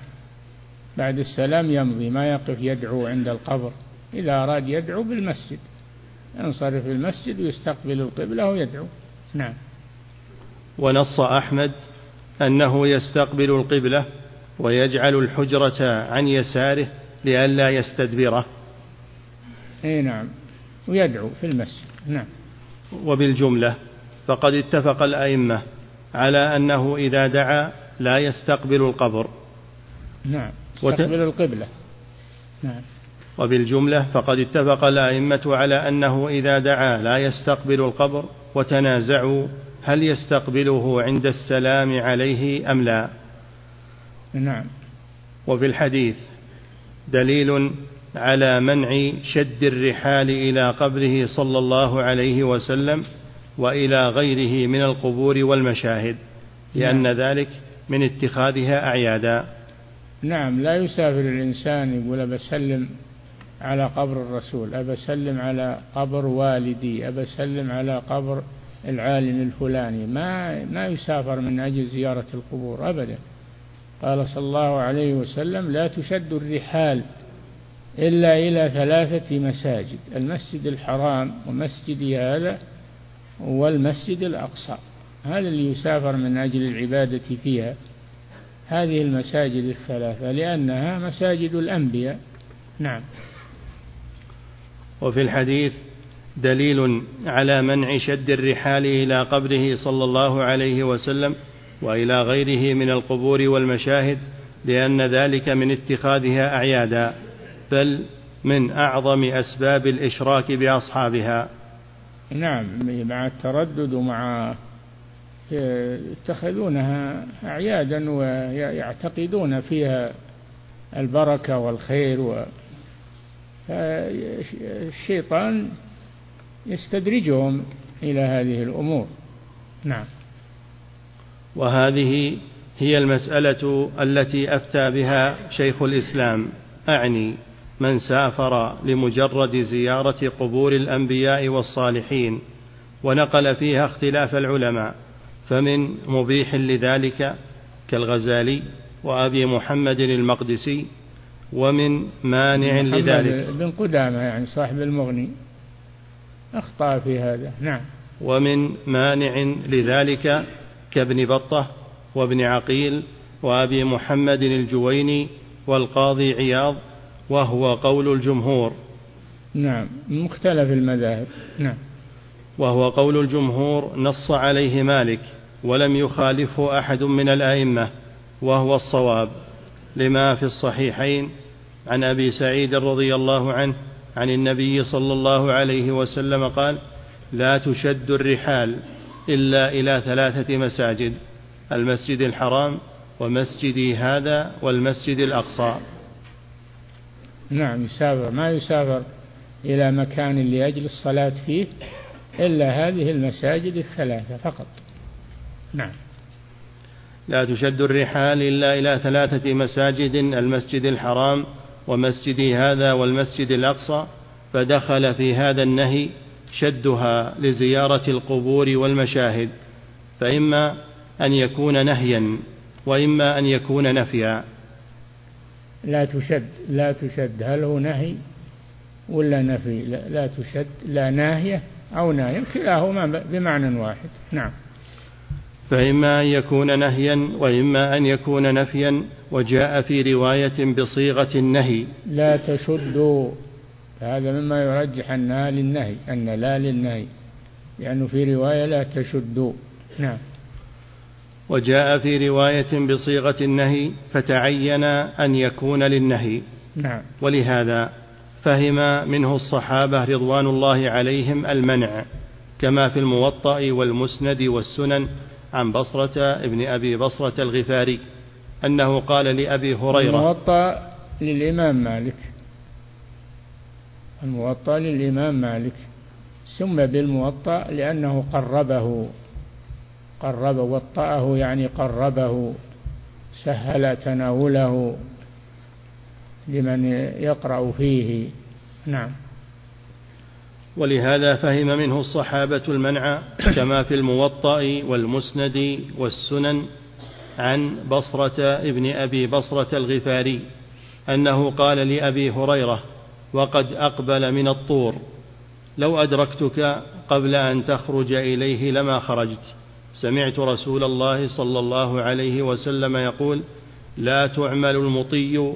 بعد السلام يمضي ما يقف يدعو عند القبر. إذا أراد يدعو بالمسجد. ينصرف المسجد ويستقبل القبلة ويدعو نعم. ونص أحمد أنه يستقبل القبلة ويجعل الحجرة عن يساره لئلا يستدبره. إي نعم. ويدعو في المسجد. نعم. وبالجملة فقد اتفق الأئمة على أنه إذا دعا لا يستقبل القبر. نعم. يستقبل. القبلة. نعم. وبالجملة فقد اتفق الأئمة على أنه إذا دعا لا يستقبل القبر وتنازعوا هل يستقبله عند السلام عليه أم لا. نعم. وفي الحديث دليل على منع شد الرحال إلى قبره صلى الله عليه وسلم وإلى غيره من القبور والمشاهد لأن نعم. ذلك من اتخاذها أعيادا. نعم لا يسافر الإنسان يقول أبسلم على قبر الرسول أبسلم على قبر والدي أبسلم على قبر العالم الفلاني ما ما يسافر من أجل زيارة القبور أبدا. قال صلى الله عليه وسلم لا تشد الرحال إلا إلى ثلاثة مساجد المسجد الحرام ومسجد هذا والمسجد الأقصى. هذا اللي يسافر من أجل العبادة فيها. هذه المساجد الثلاثة لأنها مساجد الأنبياء. نعم. وفي الحديث دليل على منع شد الرحال إلى قبره صلى الله عليه وسلم وإلى غيره من القبور والمشاهد لأن ذلك من اتخاذها أعيادا بل من أعظم أسباب الإشراك بأصحابها. نعم مع التردد ومع يتخذونها أعيادا ويعتقدون فيها البركة والخير و الشيطان يستدرجهم إلى هذه الأمور. نعم. وهذه هي المسألة التي أفتى بها شيخ الإسلام. أعني من سافر لمجرد زيارة قبور الأنبياء والصالحين ونقل فيها اختلاف العلماء فمن مبيح لذلك كالغزالي وأبي محمد المقدسي ومن مانع لذلك. بن قدامة يعني صاحب المغني. أخطأ في هذا. نعم. ومن مانع لذلك كابن بطة وابن عقيل وأبي محمد الجويني والقاضي عياض وهو قول الجمهور. نعم مختلف المذاهب. نعم. وهو قول الجمهور نص عليه مالك ولم يخالفه أحد من الأئمة وهو الصواب. لما في الصحيحين عن أبي سعيد رضي الله عنه عن النبي صلى الله عليه وسلم قال لا تشد الرحال. إلا إلى ثلاثة مساجد المسجد الحرام ومسجدي هذا والمسجد الأقصى. نعم يسافر. ما يسافر إلى مكان لأجل الصلاة فيه إلا هذه المساجد الثلاثة فقط. نعم. لا تشد الرحال إلا إلى ثلاثة مساجد المسجد الحرام ومسجدي هذا والمسجد الأقصى فدخل في هذا النهي شدها لزيارة القبور والمشاهد فإما أن يكون نهيا وإما أن يكون نفيا. لا تشد لا تشد. هل هو نهي ولا نفي؟ لا, لا تشد لا ناهية أو ناهية كلاهما بمعنى واحد. نعم. فإما أن يكون نهيا وإما أن يكون نفيا وجاء في رواية بصيغة النهي. لا تشدوا. هذا مما يرجح أنها للنهي أن لا للنهي لأنه في رواية لا تشدوا نعم. وجاء في رواية بصيغة النهي فتعين أن يكون للنهي. نعم. ولهذا فهم منه الصحابة رضوان الله عليهم المنع كما في الموطأ والمسند والسنن عن بصرة ابن أبي بصرة الغفاري أنه قال لأبي هريرة الموطأ للإمام مالك. الموطأ للإمام مالك سمى بالموطأ لأنه قربه قرب وطأه يعني قربه سهل تناوله لمن يقرأ فيه. نعم. ولهذا فهم منه الصحابة المنع كما في الموطأ والمسند والسنن عن بصرة ابن أبي بصرة الغفاري أنه قال لأبي هريرة وقد أقبل من الطور. لو أدركتك قبل أن تخرج إليه لما خرجت. سمعت رسول الله صلى الله عليه وسلم يقول لا تعمل المطي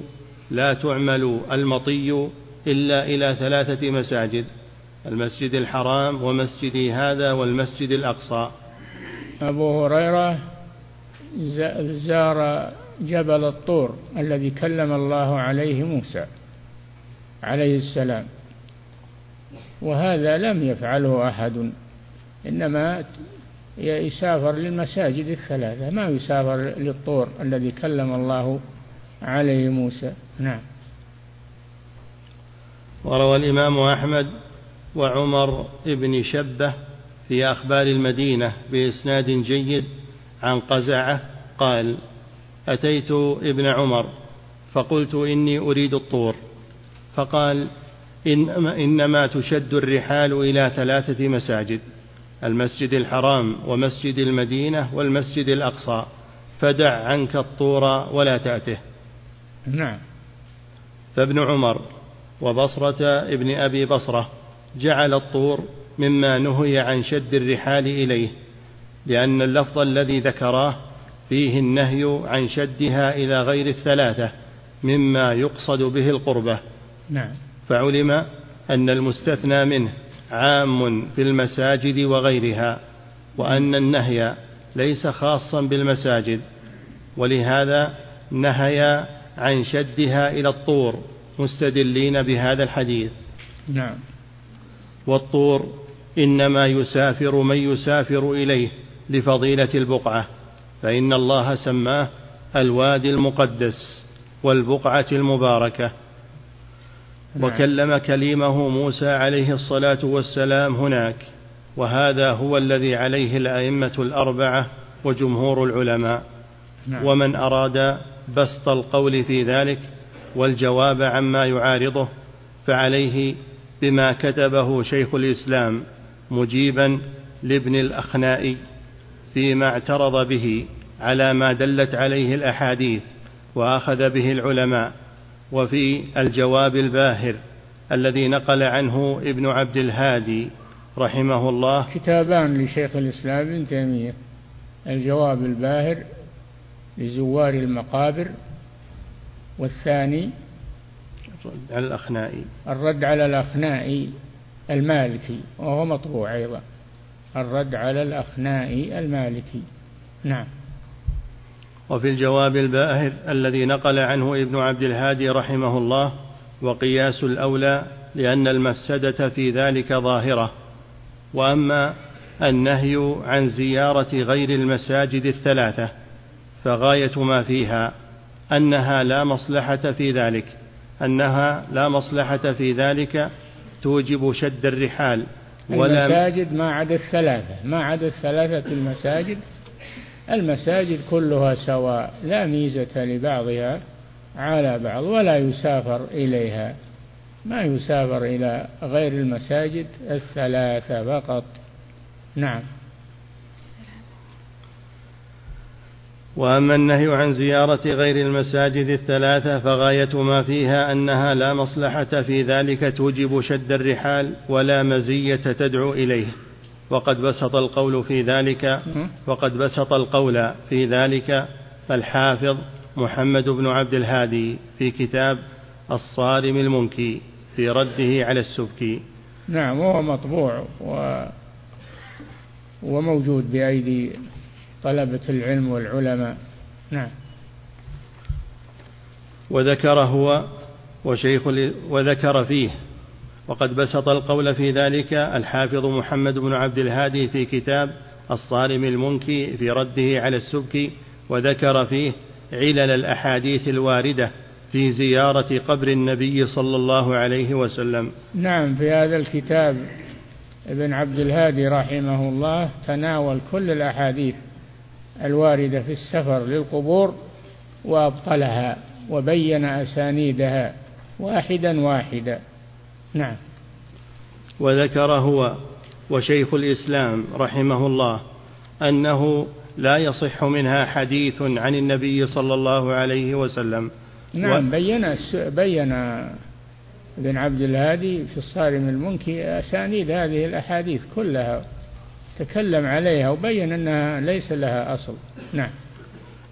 لا تعمل المطي إلا إلى ثلاثة مساجد المسجد الحرام ومسجدي هذا والمسجد الأقصى. أبو هريرة زار جبل الطور الذي كلم الله عليه موسى. عليه السلام. وهذا لم يفعله أحد إنما يسافر للمساجد الثلاثة ما يسافر للطور الذي كلم الله عليه موسى. نعم. وروى الإمام أحمد وعمر بن شبة في أخبار المدينة بإسناد جيد عن قزعة قال أتيت ابن عمر فقلت إني أريد الطور. فقال إنما, إنما تشد الرحال إلى ثلاثة مساجد المسجد الحرام ومسجد المدينة والمسجد الأقصى فدع عنك الطور ولا تأته. نعم. فابن عمر وبصرة ابن أبي بصرة جعل الطور مما نهي عن شد الرحال إليه لأن اللفظ الذي ذكراه فيه النهي عن شدها إلى غير الثلاثة مما يقصد به القربة. نعم. فعلم أن المستثنى منه عام في المساجد وغيرها وأن النهي ليس خاصا بالمساجد ولهذا نهي عن شدها إلى الطور مستدلين بهذا الحديث. نعم. والطور إنما يسافر من يسافر إليه لفضيلة البقعة فإن الله سماه الوادي المقدس والبقعة المباركة. وكلم كليمه موسى عليه الصلاة والسلام هناك وهذا هو الذي عليه الأئمة الأربعة وجمهور العلماء. نعم. ومن أراد بسط القول في ذلك والجواب عما يعارضه فعليه بما كتبه شيخ الإسلام مجيبا لابن الأخنائي فيما اعترض به على ما دلت عليه الأحاديث وأخذ به العلماء. وفي الجواب الباهر الذي نقل عنه ابن عبد الهادي رحمه الله. كتابان لشيخ الإسلام ابن تيمية. الجواب الباهر لزوار المقابر. والثاني الرد على الأخنائي. الرد على الأخنائي المالكي وهو مطبوع أيضا. الرد على الأخنائي المالكي. نعم. وفي الجواب الباهر الذي نقل عنه ابن عبد الهادي رحمه الله وقياس الأولى لأن المفسدة في ذلك ظاهرة. وأما النهي عن زيارة غير المساجد الثلاثة فغاية ما فيها أنها لا مصلحة في ذلك. أنها لا مصلحة في ذلك توجب شد الرحال. ولا المساجد ما عدا الثلاثة. ما عدا الثلاثة المساجد المساجد كلها سواء لا ميزة لبعضها على بعض ولا يسافر إليها. ما يسافر إلى غير المساجد الثلاثة فقط. نعم. وأما النهي عن زيارة غير المساجد الثلاثة فغاية ما فيها أنها لا مصلحة في ذلك توجب شد الرحال ولا مزية تدعو إليه. وقد بسط القول في ذلك وقد بسط القول في ذلك الحافظ محمد بن عبد الهادي في كتاب الصارم المنكي في رده على السبكي نعم وهو مطبوع و وموجود بأيدي طلبة العلم والعلماء. نعم. وذكر هو وشيخ وذكر فيه وقد بسط القول في ذلك الحافظ محمد بن عبد الهادي في كتاب الصارم المنكي في رده على السبكي وذكر فيه علل الأحاديث الواردة في زيارة قبر النبي صلى الله عليه وسلم. نعم في هذا الكتاب ابن عبد الهادي رحمه الله تناول كل الأحاديث الواردة في السفر للقبور وأبطلها وبين أسانيدها واحدا واحدا. نعم. وذكر هو وشيخ الإسلام رحمه الله أنه لا يصح منها حديث عن النبي صلى الله عليه وسلم. نعم و... بين بين ابن عبد الهادي في الصارم المنكي أسانيد هذه الأحاديث كلها تكلم عليها وبين أنها ليس لها أصل. نعم.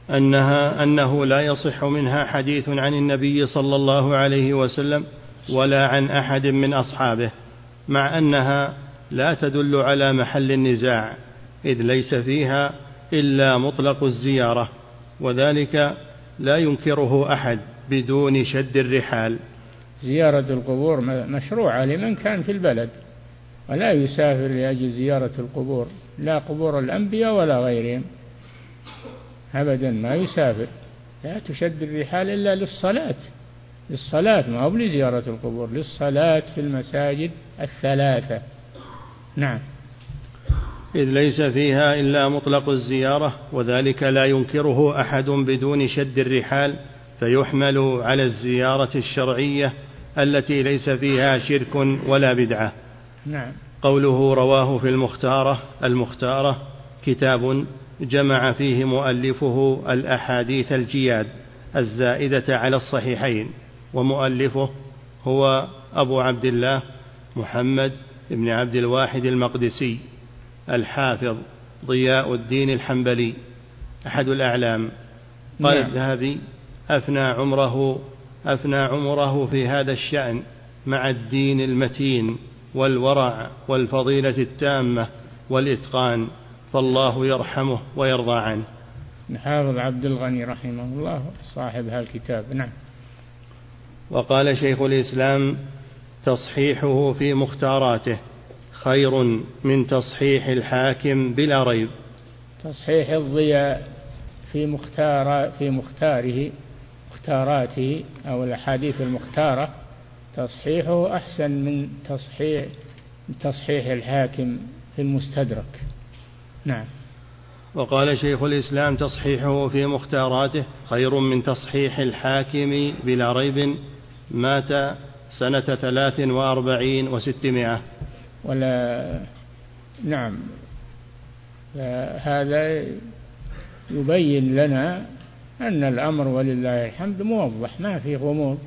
أنها أنه لا يصح منها حديث عن النبي صلى الله عليه وسلم ولا عن أحد من أصحابه مع أنها لا تدل على محل النزاع إذ ليس فيها إلا مطلق الزيارة وذلك لا ينكره أحد بدون شد الرحال. زيارة القبور مشروعة لمن كان في البلد ولا يسافر لأجل زيارة القبور لا قبور الأنبياء ولا غيرهم أبدا ما يسافر لا تشد الرحال إلا للصلاة. للصلاة ما هو لزيارة القبور للصلاة في المساجد الثلاثة. نعم. إذ ليس فيها إلا مطلق الزيارة وذلك لا ينكره أحد بدون شد الرحال فيحمل على الزيارة الشرعية التي ليس فيها شرك ولا بدعة. نعم. قوله رواه في المختارة المختارة كتاب جمع فيه مؤلفه الأحاديث الجياد الزائدة على الصحيحين. ومؤلفه هو أبو عبد الله محمد بن عبد الواحد المقدسي الحافظ ضياء الدين الحنبلي أحد الأعلام. قال نعم. الذهبي أفنى عمره أفنى عمره في هذا الشأن مع الدين المتين والورع والفضيلة التامة والإتقان فالله يرحمه ويرضى عنه. حافظ عبد الغني رحمه الله صاحب هالكتاب نعم. وقال شيخ الإسلام تصحيحه في مختاراته خير من تصحيح الحاكم بلا ريب. تصحيح الضياء في مختار في مختاره مختاراته أو الأحاديث المختارة تصحيحه أحسن من تصحيح تصحيح الحاكم في المستدرك. نعم. وقال شيخ الإسلام تصحيحه في مختاراته خير من تصحيح الحاكم بلا ريب. مات سنة ثلاث وأربعين وستمائة. ولا نعم. هذا يبين لنا أن الأمر ولله الحمد موضح ما في غموض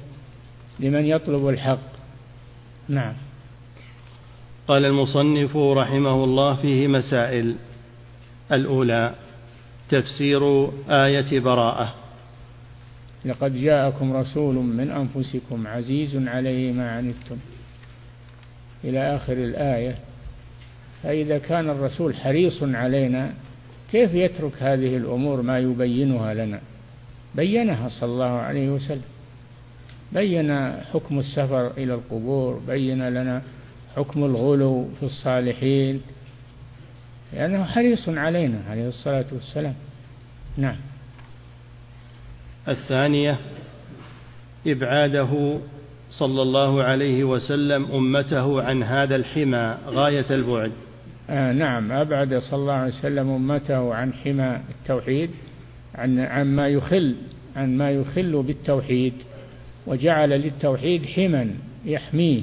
لمن يطلب الحق. نعم. قال المصنف رحمه الله فيه مسائل. الأولى تفسير آية براءة. لقد جاءكم رسول من أنفسكم عزيز عليه ما عنتم. إلى آخر الآية. فإذا كان الرسول حريص علينا كيف يترك هذه الأمور ما يبينها لنا؟ بينها صلى الله عليه وسلم. بين حكم السفر إلى القبور بين لنا حكم الغلو في الصالحين. لأنه حريص علينا عليه الصلاة والسلام. نعم. الثانية إبعاده صلى الله عليه وسلم أمته عن هذا الحمى غاية البعد. آه نعم أبعد صلى الله عليه وسلم أمته عن حمى التوحيد عن عما يخل عن ما يخل بالتوحيد وجعل للتوحيد حما يحميه.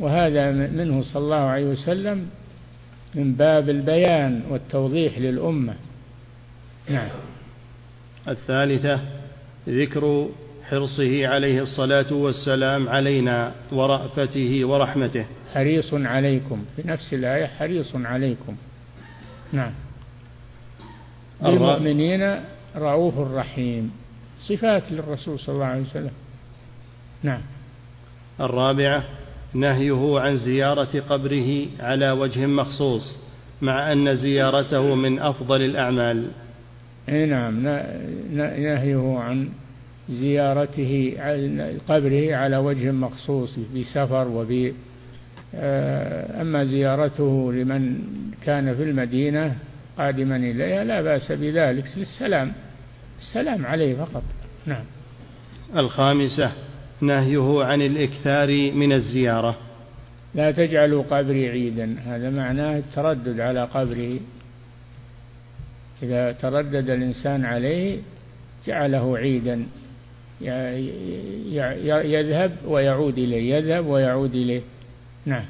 وهذا منه صلى الله عليه وسلم من باب البيان والتوضيح للأمة. نعم. الثالثة ذكر حرصه عليه الصلاة والسلام علينا ورأفته ورحمته. حريص عليكم في نفس الآية حريص عليكم. نعم. بالمؤمنين رؤوف رحيم صفات للرسول صلى الله عليه وسلم. نعم. الرابعة نهيه عن زيارة قبره على وجه مخصوص مع أن زيارته من أفضل الأعمال. إي نعم نهيه عن زيارته قبره على وجه مخصوص بسفر وب آه، أما زيارته لمن كان في المدينة قادما إليها لا بأس بذلك للسلام السلام عليه فقط. نعم. الخامسة نهيه عن الإكثار من الزيارة. لا تجعلوا قبري عيدا هذا معناه التردد على قبره. إذا تردد الإنسان عليه جعله عيدا يذهب ويعود إليه يذهب ويعود إليه. نعم.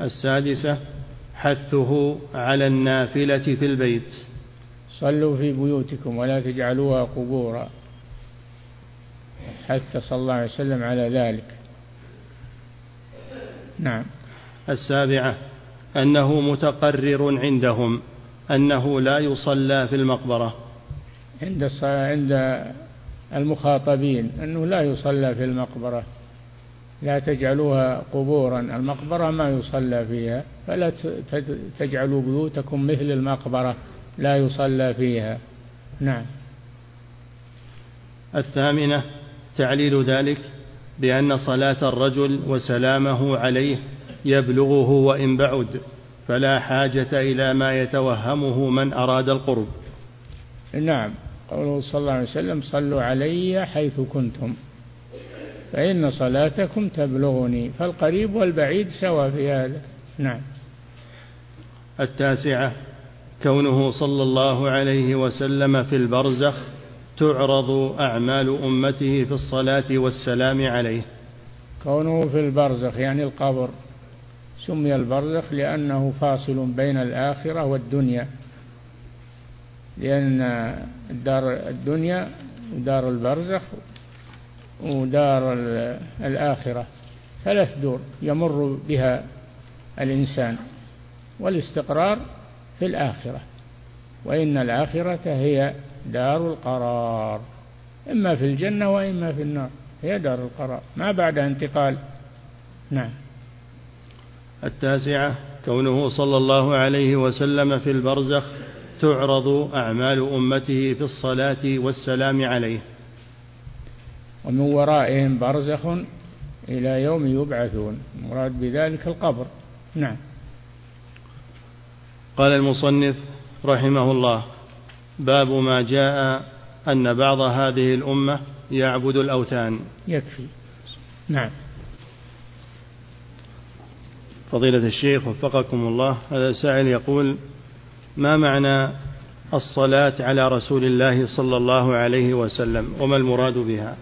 السادسة حثه على النافلة في البيت. صلوا في بيوتكم ولا تجعلوها قبورا. حث صلى الله عليه وسلم على ذلك. نعم. السابعة أنه متقرر عندهم أنه لا يصلى في المقبرة. عند عند المخاطبين أنه لا يصلى في المقبرة. لا تجعلوها قبورا المقبرة ما يصلى فيها. فلا تجعلوا بيوتكم مثل المقبرة لا يصلى فيها. نعم. الثامنة تعليل ذلك بأن صلاة الرجل وسلامه عليه يبلغه وإن بعد فلا حاجة إلى ما يتوهمه من أراد القرب. نعم قوله صلى الله عليه وسلم صلوا علي حيث كنتم فإن صلاتكم تبلغني فالقريب والبعيد سوا في هذا. نعم. التاسعة كونه صلى الله عليه وسلم في البرزخ تعرض أعمال أمته في الصلاة والسلام عليه. كونه في البرزخ يعني القبر. سمي البرزخ لأنه فاصل بين الآخرة والدنيا. لأن دار الدنيا ودار البرزخ ودار الآخرة. ثلاث دور يمر بها الإنسان. والاستقرار في الآخرة. وإن الآخرة هي دار القرار. إما في الجنة وإما في النار. هي دار القرار. ما بعد انتقال نعم. التاسعة كونه صلى الله عليه وسلم في البرزخ تعرض أعمال أمته في الصلاة والسلام عليه. ومن ورائهم برزخ إلى يوم يبعثون مراد بذلك القبر. نعم. قال المصنف رحمه الله باب ما جاء أن بعض هذه الأمة يعبد الأوثان. يكفي. نعم. فضيلة الشيخ وفقكم الله هذا سائل يقول ما معنى الصلاة على رسول الله صلى الله عليه وسلم وما المراد بها؟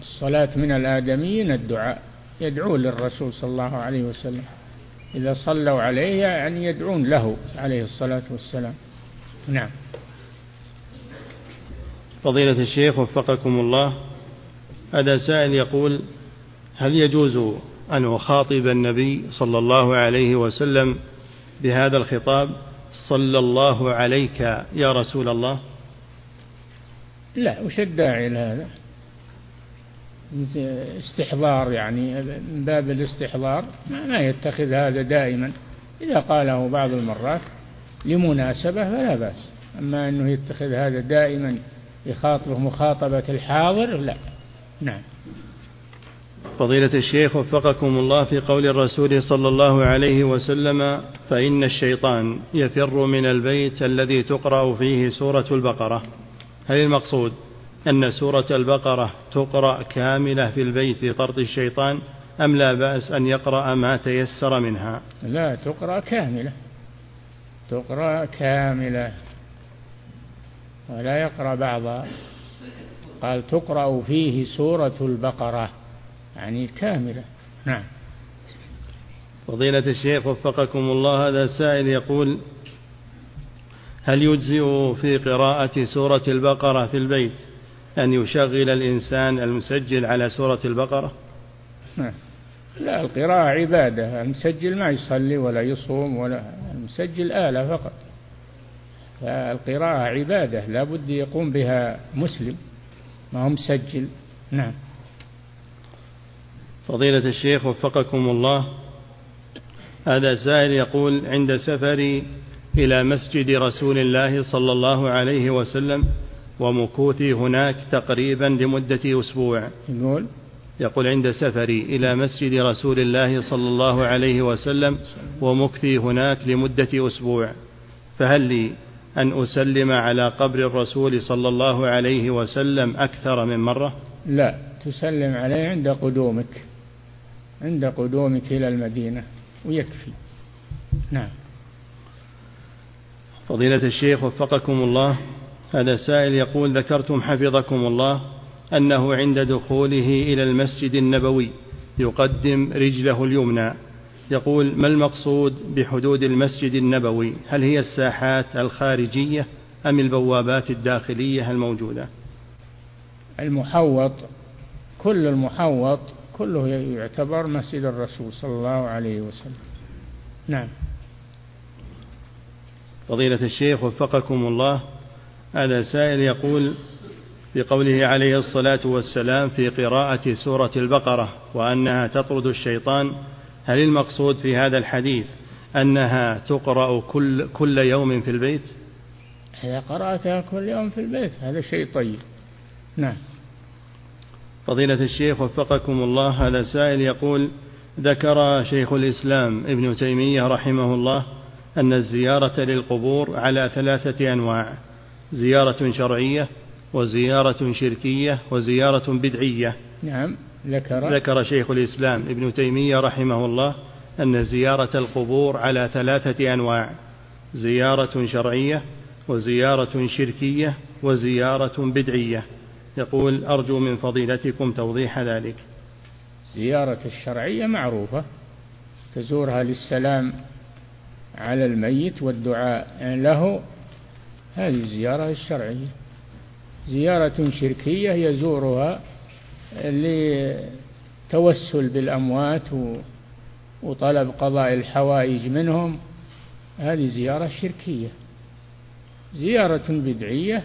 الصلاة من الآدميين الدعاء يدعون للرسول صلى الله عليه وسلم. إذا صلوا عليه يعني يدعون له عليه الصلاة والسلام. نعم. فضيلة الشيخ وفقكم الله هذا سائل يقول هل يجوز أن أخاطب النبي صلى الله عليه وسلم بهذا الخطاب صلى الله عليك يا رسول الله. لا وش الداعي لهذا؟ استحضار يعني من باب الاستحضار ما يتخذ هذا دائما. إذا قاله بعض المرات لمناسبة فلا بأس أما أنه يتخذ هذا دائما يخاطبه مخاطبة الحاضر لا. نعم. فضيلة الشيخ وفقكم الله في قول الرسول صلى الله عليه وسلم فإن الشيطان يفر من البيت الذي تقرأ فيه سورة البقرة. هل المقصود أن سورة البقرة تقرأ كاملة في البيت لطرد الشيطان أم لا بأس أن يقرأ ما تيسر منها؟ لا تقرأ كاملة. تقرأ كاملة. ولا يقرأ بعضها. قال تقرأ فيه سورة البقرة. يعني كاملة. نعم. فضيلة الشيخ وفقكم الله هذا سائل يقول هل يجزئ في قراءة سورة البقرة في البيت أن يشغل الإنسان المسجل على سورة البقرة؟ نعم. لا القراءة عبادة. المسجل ما يصلي ولا يصوم ولا المسجل آلة فقط. فالقراءة عبادة لا بد يقوم بها مسلم ما هو مسجل. نعم. فضيلة الشيخ وفقكم الله. هذا سائل يقول عند سفري إلى مسجد رسول الله صلى الله عليه وسلم ومكوثي هناك تقريبا لمدة أسبوع. يقول يقول عند سفري إلى مسجد رسول الله صلى الله عليه وسلم ومكثي هناك لمدة أسبوع فهل لي أن أسلم على قبر الرسول صلى الله عليه وسلم أكثر من مرة؟ لا تسلم عليه عند قدومك. عند قدومك إلى المدينة ويكفي. نعم. فضيلة الشيخ وفقكم الله هذا سائل يقول ذكرتم حفظكم الله أنه عند دخوله إلى المسجد النبوي يقدم رجله اليمنى. يقول ما المقصود بحدود المسجد النبوي؟ هل هي الساحات الخارجية أم البوابات الداخلية الموجودة؟ المحوط كل المحوط كله يعتبر مسجد الرسول صلى الله عليه وسلم. نعم. فضيلة الشيخ وفقكم الله هذا سائل يقول بقوله عليه الصلاة والسلام في قراءة سورة البقرة وأنها تطرد الشيطان هل المقصود في هذا الحديث أنها تقرأ كل, كل يوم في البيت؟ إذا قرأتها كل يوم في البيت هذا شيء طيب. نعم. فضيلة الشيخ وفقكم الله هذا سائل يقول ذكر شيخ الإسلام ابن تيمية رحمه الله أن الزيارة للقبور على ثلاثة أنواع زيارة شرعية وزيارة شركية وزيارة بدعية. نعم ذكر. ذكر شيخ الإسلام ابن تيمية رحمه الله أن زيارة القبور على ثلاثة أنواع زيارة شرعية وزيارة شركية وزيارة بدعية. يقول أرجو من فضيلتكم توضيح ذلك. زيارة الشرعية معروفة تزورها للسلام على الميت والدعاء له. هذه الزيارة الشرعية. زيارة شركية يزورها لتوسل بالأموات وطلب قضاء الحوائج منهم. هذه زيارة شركية. زيارة بدعية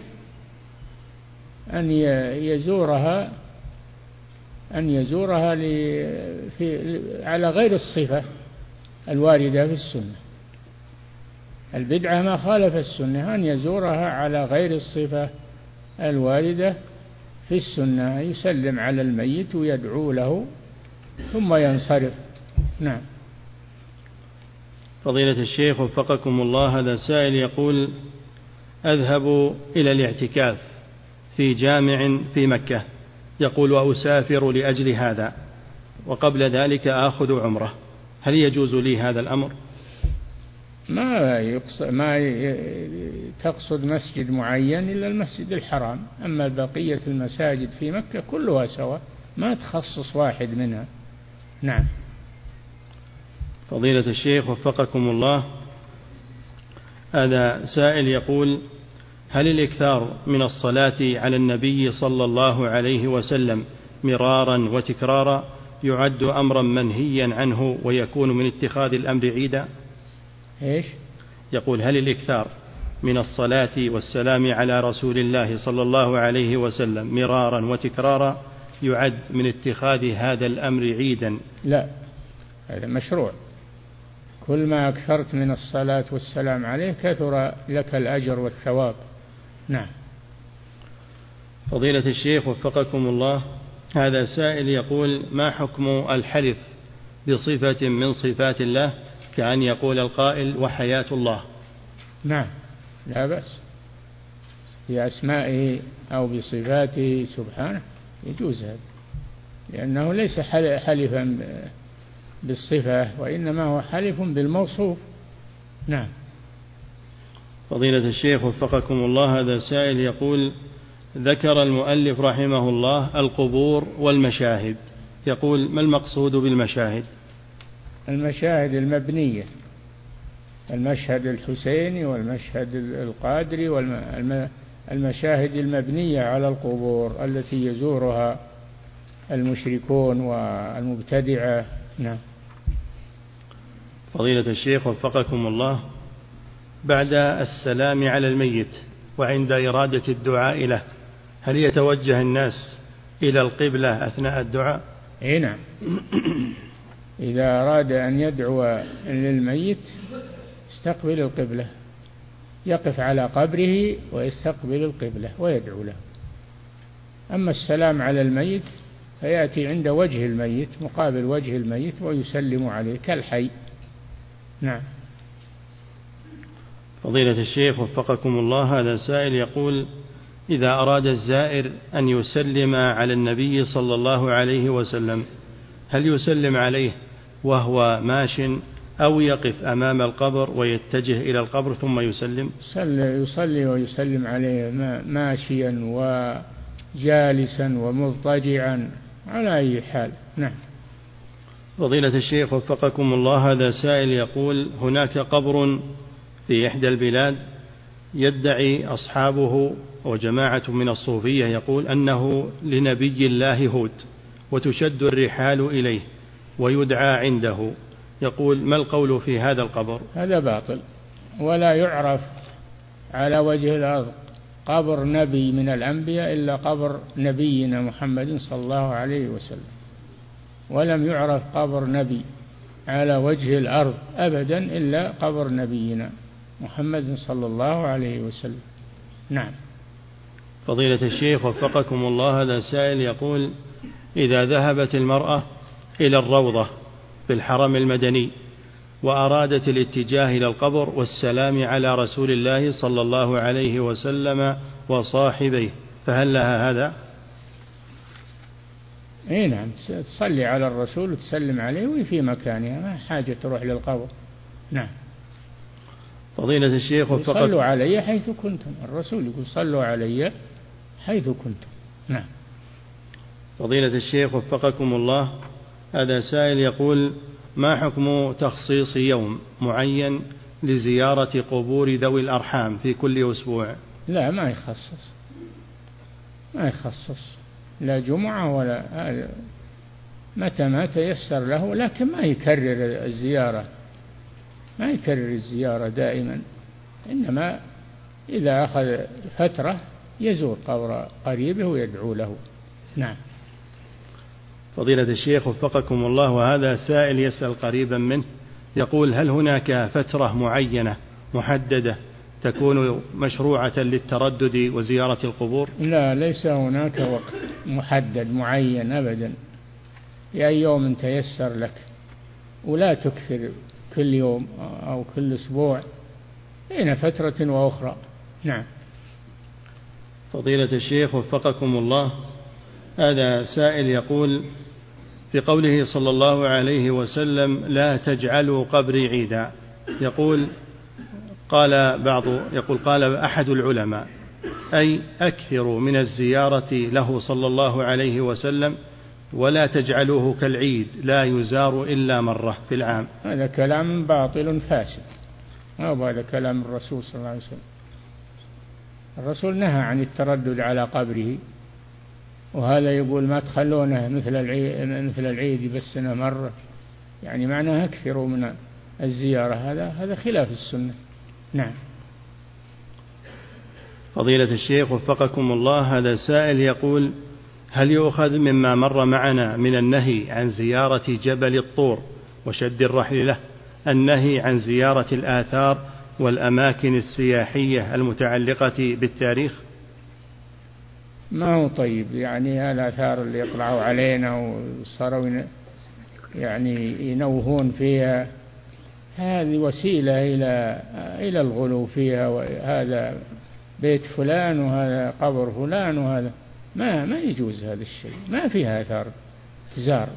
أن يزورها أن يزورها في على غير الصفة الواردة في السنة. البدعة ما خالف السنة أن يزورها على غير الصفة الواردة في السنة يسلم على الميت ويدعو له ثم ينصرف. نعم. فضيلة الشيخ وفقكم الله هذا سائل يقول أذهب إلى الاعتكاف. في جامع في مكة. يقول وأسافر لأجل هذا وقبل ذلك آخذ عمرة. هل يجوز لي هذا الأمر؟ ما يقصد ما تقصد مسجد معين إلا المسجد الحرام. أما بقية المساجد في مكة كلها سواء ما تخصص واحد منها. نعم. فضيلة الشيخ وفقكم الله هذا سائل يقول هل الإكثار من الصلاة على النبي صلى الله عليه وسلم مرارا وتكرارا يعد أمرا منهيا عنه ويكون من اتخاذ الأمر عيدا؟ إيش؟ يقول هل الإكثار من الصلاة والسلام على رسول الله صلى الله عليه وسلم مرارا وتكرارا يعد من اتخاذ هذا الأمر عيدا؟ لا هذا مشروع. كل ما أكثرت من الصلاة والسلام عليه كثر لك الأجر والثواب. نعم. فضيلة الشيخ وفقكم الله هذا سائل يقول ما حكم الحلف بصفة من صفات الله كأن يقول القائل وحياة الله؟ نعم. لا بأس. بأسمائه أو بصفاته سبحانه يجوز هذا لأنه ليس حلفا بالصفة وإنما هو حلف بالموصوف. نعم. فضيلة الشيخ وفقكم الله هذا سائل يقول ذكر المؤلف رحمه الله القبور والمشاهد. يقول ما المقصود بالمشاهد؟ المشاهد المبنية المشهد الحسيني والمشهد القادري والمشاهد المبنية على القبور التي يزورها المشركون والمبتدعة. نعم. فضيلة الشيخ وفقكم الله بعد السلام على الميت وعند إرادة الدعاء له. هل يتوجه الناس إلى القبلة أثناء الدعاء؟ أي نعم. إذا أراد أن يدعو للميت استقبل القبلة. يقف على قبره ويستقبل القبلة ويدعو له. أما السلام على الميت فيأتي عند وجه الميت مقابل وجه الميت ويسلم عليه كالحي. نعم. فضيلة الشيخ وفقكم الله هذا سائل يقول إذا أراد الزائر أن يسلم على النبي صلى الله عليه وسلم هل يسلم عليه وهو ماش أو يقف أمام القبر ويتجه إلى القبر ثم يسلم؟ يصلي ويسلم عليه ماشيا وجالسا ومضطجعا على أي حال. نعم. فضيلة الشيخ وفقكم الله هذا سائل يقول هناك قبر في إحدى البلاد يدعي أصحابه وجماعة من الصوفية يقول أنه لنبي الله هود وتشد الرحال إليه ويدعى عنده. يقول ما القول في هذا القبر؟ هذا باطل ولا يعرف على وجه الأرض قبر نبي من الأنبياء إلا قبر نبينا محمد صلى الله عليه وسلم ولم يعرف قبر نبي على وجه الأرض أبدا إلا قبر نبينا. محمد صلى الله عليه وسلم. نعم. فضيلة الشيخ وفقكم الله هذا سائل يقول إذا ذهبت المرأة إلى الروضة في الحرم المدني وأرادت الاتجاه إلى القبر والسلام على رسول الله صلى الله عليه وسلم وصاحبيه فهل لها هذا؟ إي نعم تصلي على الرسول وتسلم عليه وهي في مكانها ما حاجة تروح للقبر. نعم. فضيلة الشيخ وفقت صلوا علي حيث كنتم. الرسول يقول صلوا علي حيث كنتم. نعم. فضيلة الشيخ وفقكم الله. هذا سائل يقول ما حكم تخصيص يوم معين لزيارة قبور ذوي الأرحام في كل أسبوع؟ لا ما يخصص. ما يخصص. لا جمعة ولا متى ما تيسر له لكن ما يكرر الزيارة. ما يكرر الزيارة دائما إنما إذا أخذ فترة يزور قبر قريبه ويدعو له. نعم. فضيلة الشيخ وفقكم الله وهذا سائل يسأل قريبا منه يقول هل هناك فترة معينة محددة تكون مشروعة للتردد وزيارة القبور؟ لا ليس هناك وقت محدد معين أبدا. في أي يوم تيسر لك ولا تكثر كل يوم أو كل أسبوع بين فترة وأخرى. نعم. فضيلة الشيخ وفقكم الله هذا سائل يقول في قوله صلى الله عليه وسلم لا تجعلوا قبري عيدا يقول قال بعض يقول قال أحد العلماء أي أكثروا من الزيارة له صلى الله عليه وسلم ولا تجعلوه كالعيد لا يزار إلا مرة في العام. هذا كلام باطل فاسد. ما هذا كلام الرسول صلى الله عليه وسلم؟ الرسول نهى عن التردد على قبره وهذا يقول ما تخلونه مثل العيد مثل العيد بالسنة مرة. يعني معناها أكثروا من الزيارة. هذا هذا خلاف السنة. نعم. فضيلة الشيخ وفقكم الله هذا سائل يقول هل يؤخذ مما مر معنا من النهي عن زيارة جبل الطور وشد الرحل له؟ النهي عن زيارة الآثار والأماكن السياحية المتعلقة بالتاريخ؟ ما هو طيب يعني الآثار اللي يطلعوا علينا وصاروا يعني ينوهون فيها هذه وسيلة إلى إلى الغلو فيها وهذا بيت فلان وهذا قبر فلان وهذا. ما ما يجوز هذا الشيء ما فيها آثار تزار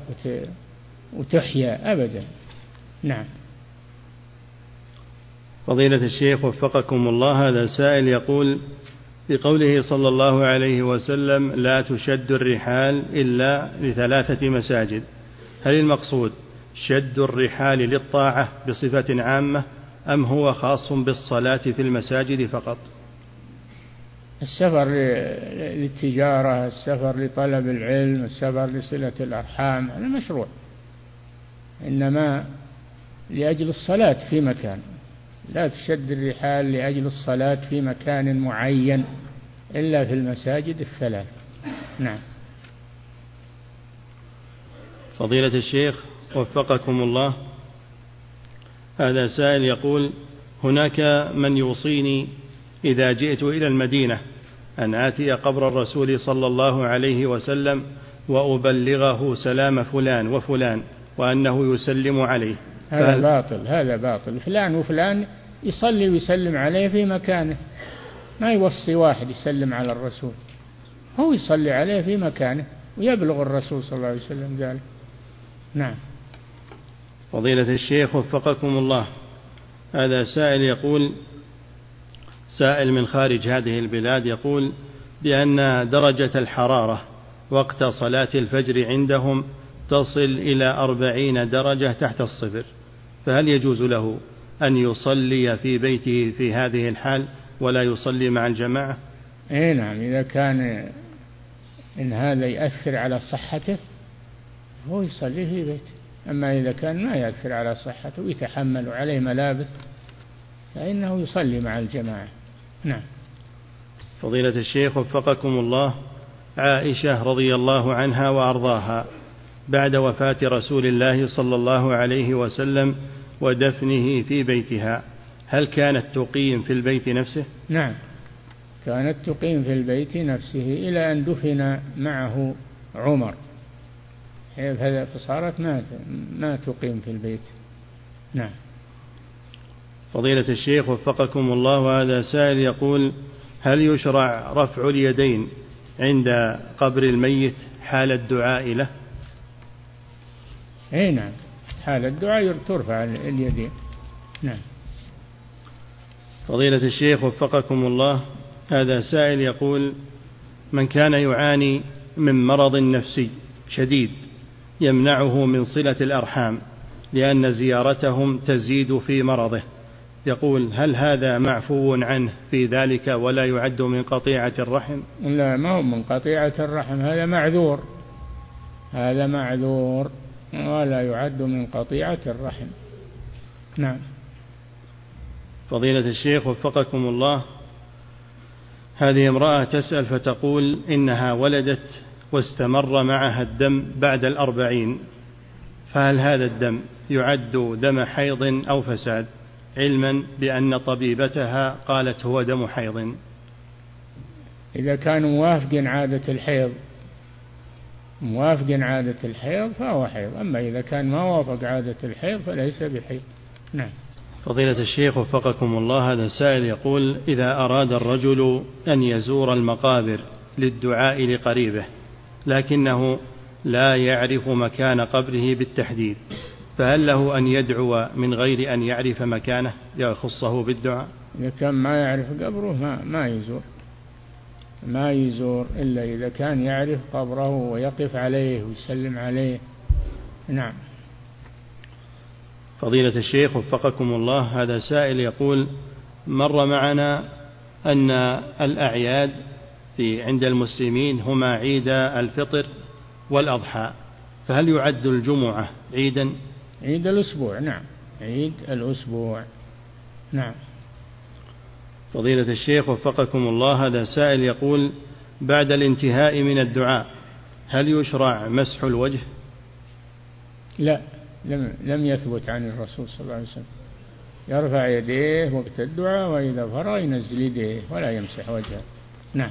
وتحيا أبدا. نعم. فضيلة الشيخ وفقكم الله هذا سائل يقول في قوله صلى الله عليه وسلم لا تشد الرحال إلا لثلاثة مساجد هل المقصود شد الرحال للطاعة بصفة عامة أم هو خاص بالصلاة في المساجد فقط؟ السفر للتجارة السفر لطلب العلم السفر لصلة الأرحام هذا مشروع. إنما لأجل الصلاة في مكان. لا تشد الرحال لأجل الصلاة في مكان معين إلا في المساجد الثلاث. نعم. فضيلة الشيخ وفقكم الله. هذا سائل يقول هناك من يوصيني إذا جئت إلى المدينة أن آتي قبر الرسول صلى الله عليه وسلم وأبلغه سلام فلان وفلان وأنه يسلم عليه. هذا باطل هذا باطل. فلان وفلان يصلي ويسلم عليه في مكانه. ما يوصي واحد يسلم على الرسول. هو يصلي عليه في مكانه ويبلغ الرسول صلى الله عليه وسلم ذلك. نعم. فضيلة الشيخ وفقكم الله. هذا سائل يقول سائل من خارج هذه البلاد يقول بأن درجة الحرارة وقت صلاة الفجر عندهم تصل إلى أربعين درجة تحت الصفر فهل يجوز له أن يصلي في بيته في هذه الحال ولا يصلي مع الجماعة؟ اي نعم إذا كان إن هذا يأثر على صحته هو يصلي في بيته أما إذا كان ما يأثر على صحته ويتحمل عليه ملابس فإنه يصلي مع الجماعة. نعم. فضيلة الشيخ وفقكم الله عائشة رضي الله عنها وأرضاها بعد وفاة رسول الله صلى الله عليه وسلم ودفنه في بيتها. هل كانت تقيم في البيت نفسه؟ نعم. كانت تقيم في البيت نفسه إلى أن دفن معه عمر. فصارت ما ما تقيم في البيت. نعم. فضيلة الشيخ وفقكم الله وهذا سائل يقول هل يشرع رفع اليدين عند قبر الميت حال الدعاء له؟ اي نعم. حال الدعاء ترفع اليدين. نعم. فضيلة الشيخ وفقكم الله هذا سائل يقول من كان يعاني من مرض نفسي شديد يمنعه من صلة الأرحام لأن زيارتهم تزيد في مرضه. يقول هل هذا معفو عنه في ذلك ولا يعد من قطيعة الرحم؟ لا ما هو من قطيعة الرحم هذا معذور. هذا معذور ولا يعد من قطيعة الرحم. نعم. فضيلة الشيخ وفقكم الله هذه امرأة تسأل فتقول إنها ولدت واستمر معها الدم بعد الأربعين فهل هذا الدم يعد دم حيض أو فساد؟ علما بأن طبيبتها قالت هو دم حيض. إذا كانوا موافقين عادة الحيض موافق عادة الحيض فهو حيض. أما إذا كان ما وافق عادة الحيض فليس بحيض. نعم. فضيلة الشيخ وفقكم الله هذا سائل يقول إذا أراد الرجل أن يزور المقابر للدعاء لقريبه لكنه لا يعرف مكان قبره بالتحديد. فهل له أن يدعو من غير أن يعرف مكانه يخصه بالدعاء؟ إذا كان ما يعرف قبره ما, ما يزور. ما يزور إلا إذا كان يعرف قبره ويقف عليه ويسلم عليه. نعم. فضيلة الشيخ وفقكم الله هذا سائل يقول مر معنا أن الأعياد في عند المسلمين هما عيد الفطر والأضحى فهل يعد الجمعة عيدا؟ عيد الأسبوع نعم. عيد الأسبوع. نعم. فضيلة الشيخ وفقكم الله هذا سائل يقول بعد الانتهاء من الدعاء هل يشرع مسح الوجه؟ لا لم لم يثبت عن الرسول صلى الله عليه وسلم. يرفع يديه وقت الدعاء وإذا فرغ ينزل يديه ولا يمسح وجهه. نعم.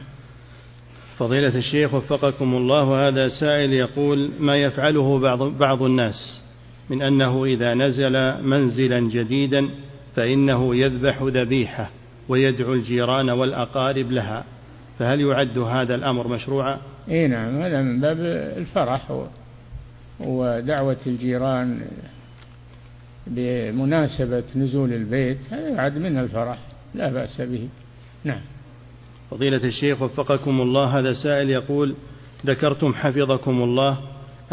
فضيلة الشيخ وفقكم الله هذا سائل يقول ما يفعله بعض بعض الناس؟ من أنه إذا نزل منزلا جديدا فإنه يذبح ذبيحة ويدعو الجيران والأقارب لها. فهل يعد هذا الأمر مشروعا؟ إي نعم هذا من باب الفرح ودعوة الجيران بمناسبة نزول البيت هذا يعد من الفرح لا بأس به. نعم. فضيلة الشيخ وفقكم الله هذا سائل يقول ذكرتم حفظكم الله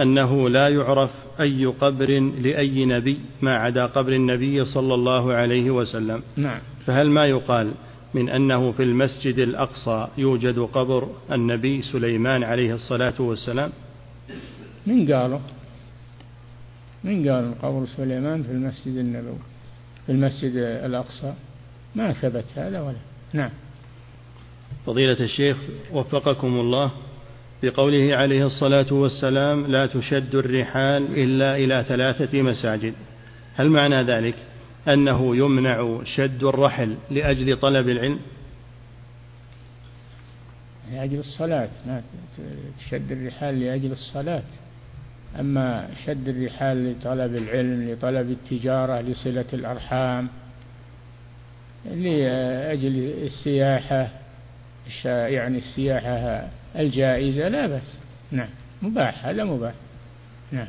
أنه لا يعرف أي قبر لأي نبي ما عدا قبر النبي صلى الله عليه وسلم. نعم. فهل ما يقال من أنه في المسجد الأقصى يوجد قبر النبي سليمان عليه الصلاة والسلام؟ من قالوا؟ من قال قبر سليمان في المسجد النبوي في المسجد الأقصى؟ ما ثبت هذا ولا. نعم. فضيلة الشيخ وفقكم الله بقوله عليه الصلاة والسلام لا تشد الرحال إلا إلى ثلاثة مساجد. هل معنى ذلك؟ أنه يمنع شد الرحل لأجل طلب العلم؟ لأجل الصلاة ما تشد الرحال لأجل الصلاة. أما شد الرحال لطلب العلم لطلب التجارة لصلة الأرحام لأجل السياحة يعني السياحة الجائزة لا بأس. نعم. مباح هذا مباح. نعم.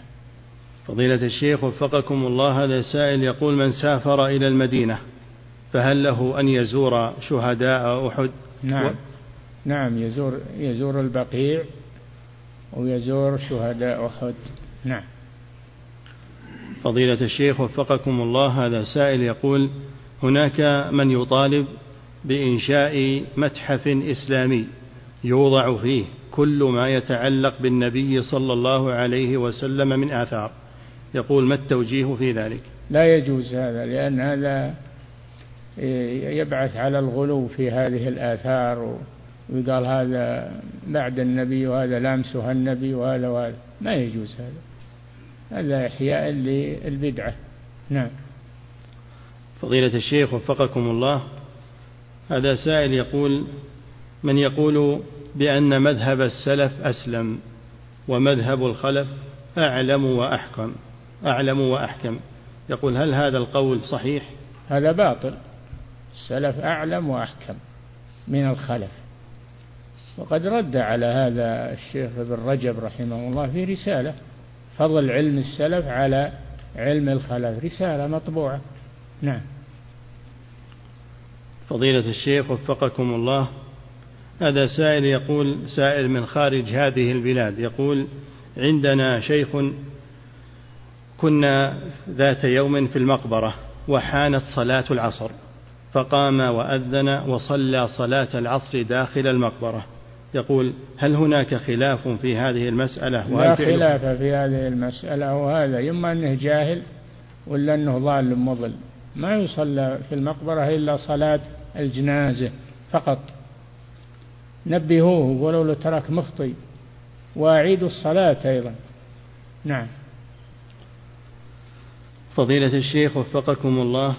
فضيلة الشيخ وفقكم الله هذا سائل يقول من سافر إلى المدينة فهل له أن يزور شهداء أحد؟ نعم. و... نعم يزور يزور البقيع ويزور شهداء أحد. نعم. فضيلة الشيخ وفقكم الله هذا سائل يقول هناك من يطالب بإنشاء متحف إسلامي يوضع فيه كل ما يتعلق بالنبي صلى الله عليه وسلم من آثار. يقول ما التوجيه في ذلك؟ لا يجوز هذا لأن هذا يبعث على الغلو في هذه الآثار ويقال هذا بعد النبي وهذا لامسها النبي وهذا وهذا. ما يجوز هذا. هذا إحياء للبدعة. نعم. فضيلة الشيخ وفقكم الله هذا سائل يقول من يقول بأن مذهب السلف أسلم ومذهب الخلف أعلم وأحكم أعلم وأحكم. يقول هل هذا القول صحيح؟ هذا باطل. السلف أعلم وأحكم من الخلف. وقد رد على هذا الشيخ ابن رجب رحمه الله في رسالة فضل علم السلف على علم الخلف. رسالة مطبوعة. نعم. فضيلة الشيخ وفقكم الله هذا سائل يقول سائل من خارج هذه البلاد يقول عندنا شيخ كنا ذات يوم في المقبرة وحانت صلاة العصر فقام وأذن وصلى صلاة العصر داخل المقبرة. يقول هل هناك خلاف في هذه المسألة؟ لا خلاف في هذه المسألة وهذا إما أنه جاهل ولا أنه ضال مضل. ما يصلى في المقبرة إلا صلاة الجنازة فقط. نبهوه ولو لو ترك مخطي وأعيدوا الصلاة أيضا. نعم. فضيلة الشيخ وفقكم الله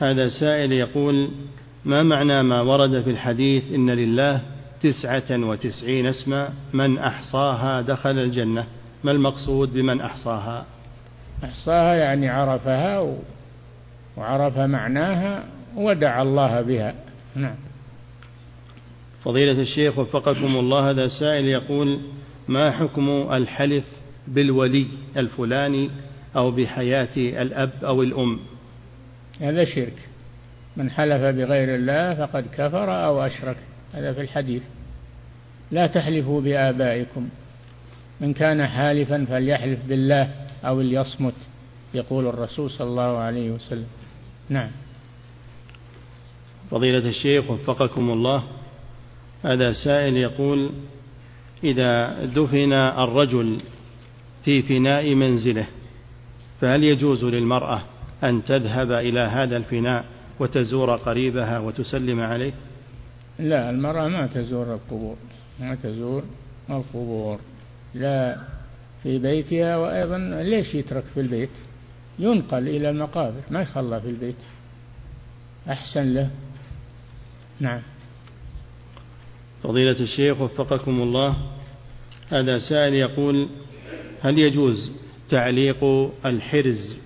هذا سائل يقول ما معنى ما ورد في الحديث إن لله تسعة وتسعين اسما من أحصاها دخل الجنة؟ ما المقصود بمن أحصاها؟ أحصاها يعني عرفها وعرف معناها ودعا الله بها. نعم. فضيلة الشيخ وفقكم الله هذا سائل يقول ما حكم الحلف بالولي الفلاني أو بحياة الأب أو الأم؟ هذا شرك. من حلف بغير الله فقد كفر أو أشرك. هذا في الحديث. لا تحلفوا بآبائكم. من كان حالفا فليحلف بالله أو ليصمت يقول الرسول صلى الله عليه وسلم. نعم. فضيلة الشيخ وفقكم الله هذا سائل يقول إذا دفن الرجل في فناء منزله فهل يجوز للمرأة أن تذهب إلى هذا الفناء وتزور قريبها وتسلم عليه؟ لا المرأة ما تزور القبور ما تزور القبور لا في بيتها وأيضا ليش يترك في البيت؟ ينقل إلى المقابر ما يخلى في البيت. أحسن له. نعم. فضيلة الشيخ وفقكم الله. هذا سائل يقول هل يجوز تعليق الحرز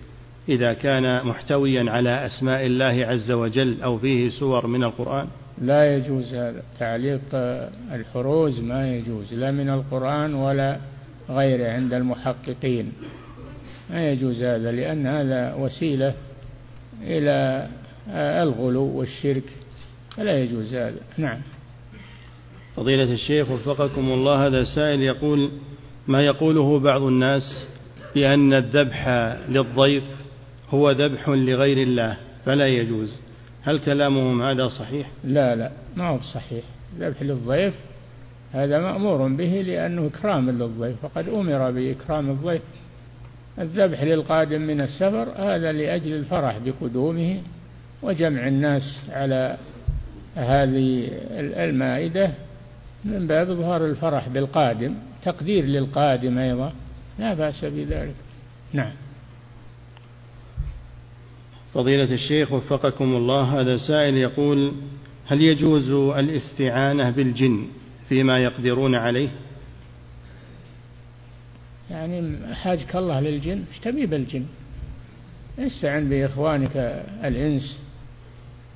إذا كان محتويا على أسماء الله عز وجل أو فيه سور من القرآن؟ لا يجوز هذا. تعليق الحروز ما يجوز لا من القرآن ولا غيره عند المحققين. ما يجوز هذا لأن هذا وسيلة إلى الغلو والشرك. فلا يجوز هذا. نعم. فضيلة الشيخ وفقكم الله هذا سائل يقول ما يقوله بعض الناس بأن الذبح للضيف هو ذبح لغير الله فلا يجوز؟ هل كلامهم هذا صحيح؟ لا لا ما هو صحيح. ذبح للضيف هذا مأمور به لأنه إكرام للضيف فقد أمر بإكرام الضيف. الذبح للقادم من السفر هذا لأجل الفرح بقدومه وجمع الناس على هذه المائدة من باب إظهار الفرح بالقادم تقدير للقادم أيضا لا بأس بذلك. نعم. فضيلة الشيخ وفقكم الله هذا سائل يقول هل يجوز الاستعانة بالجن فيما يقدرون عليه؟ يعني حاجك الله للجن إيش تبي بالجن. استعن بإخوانك الإنس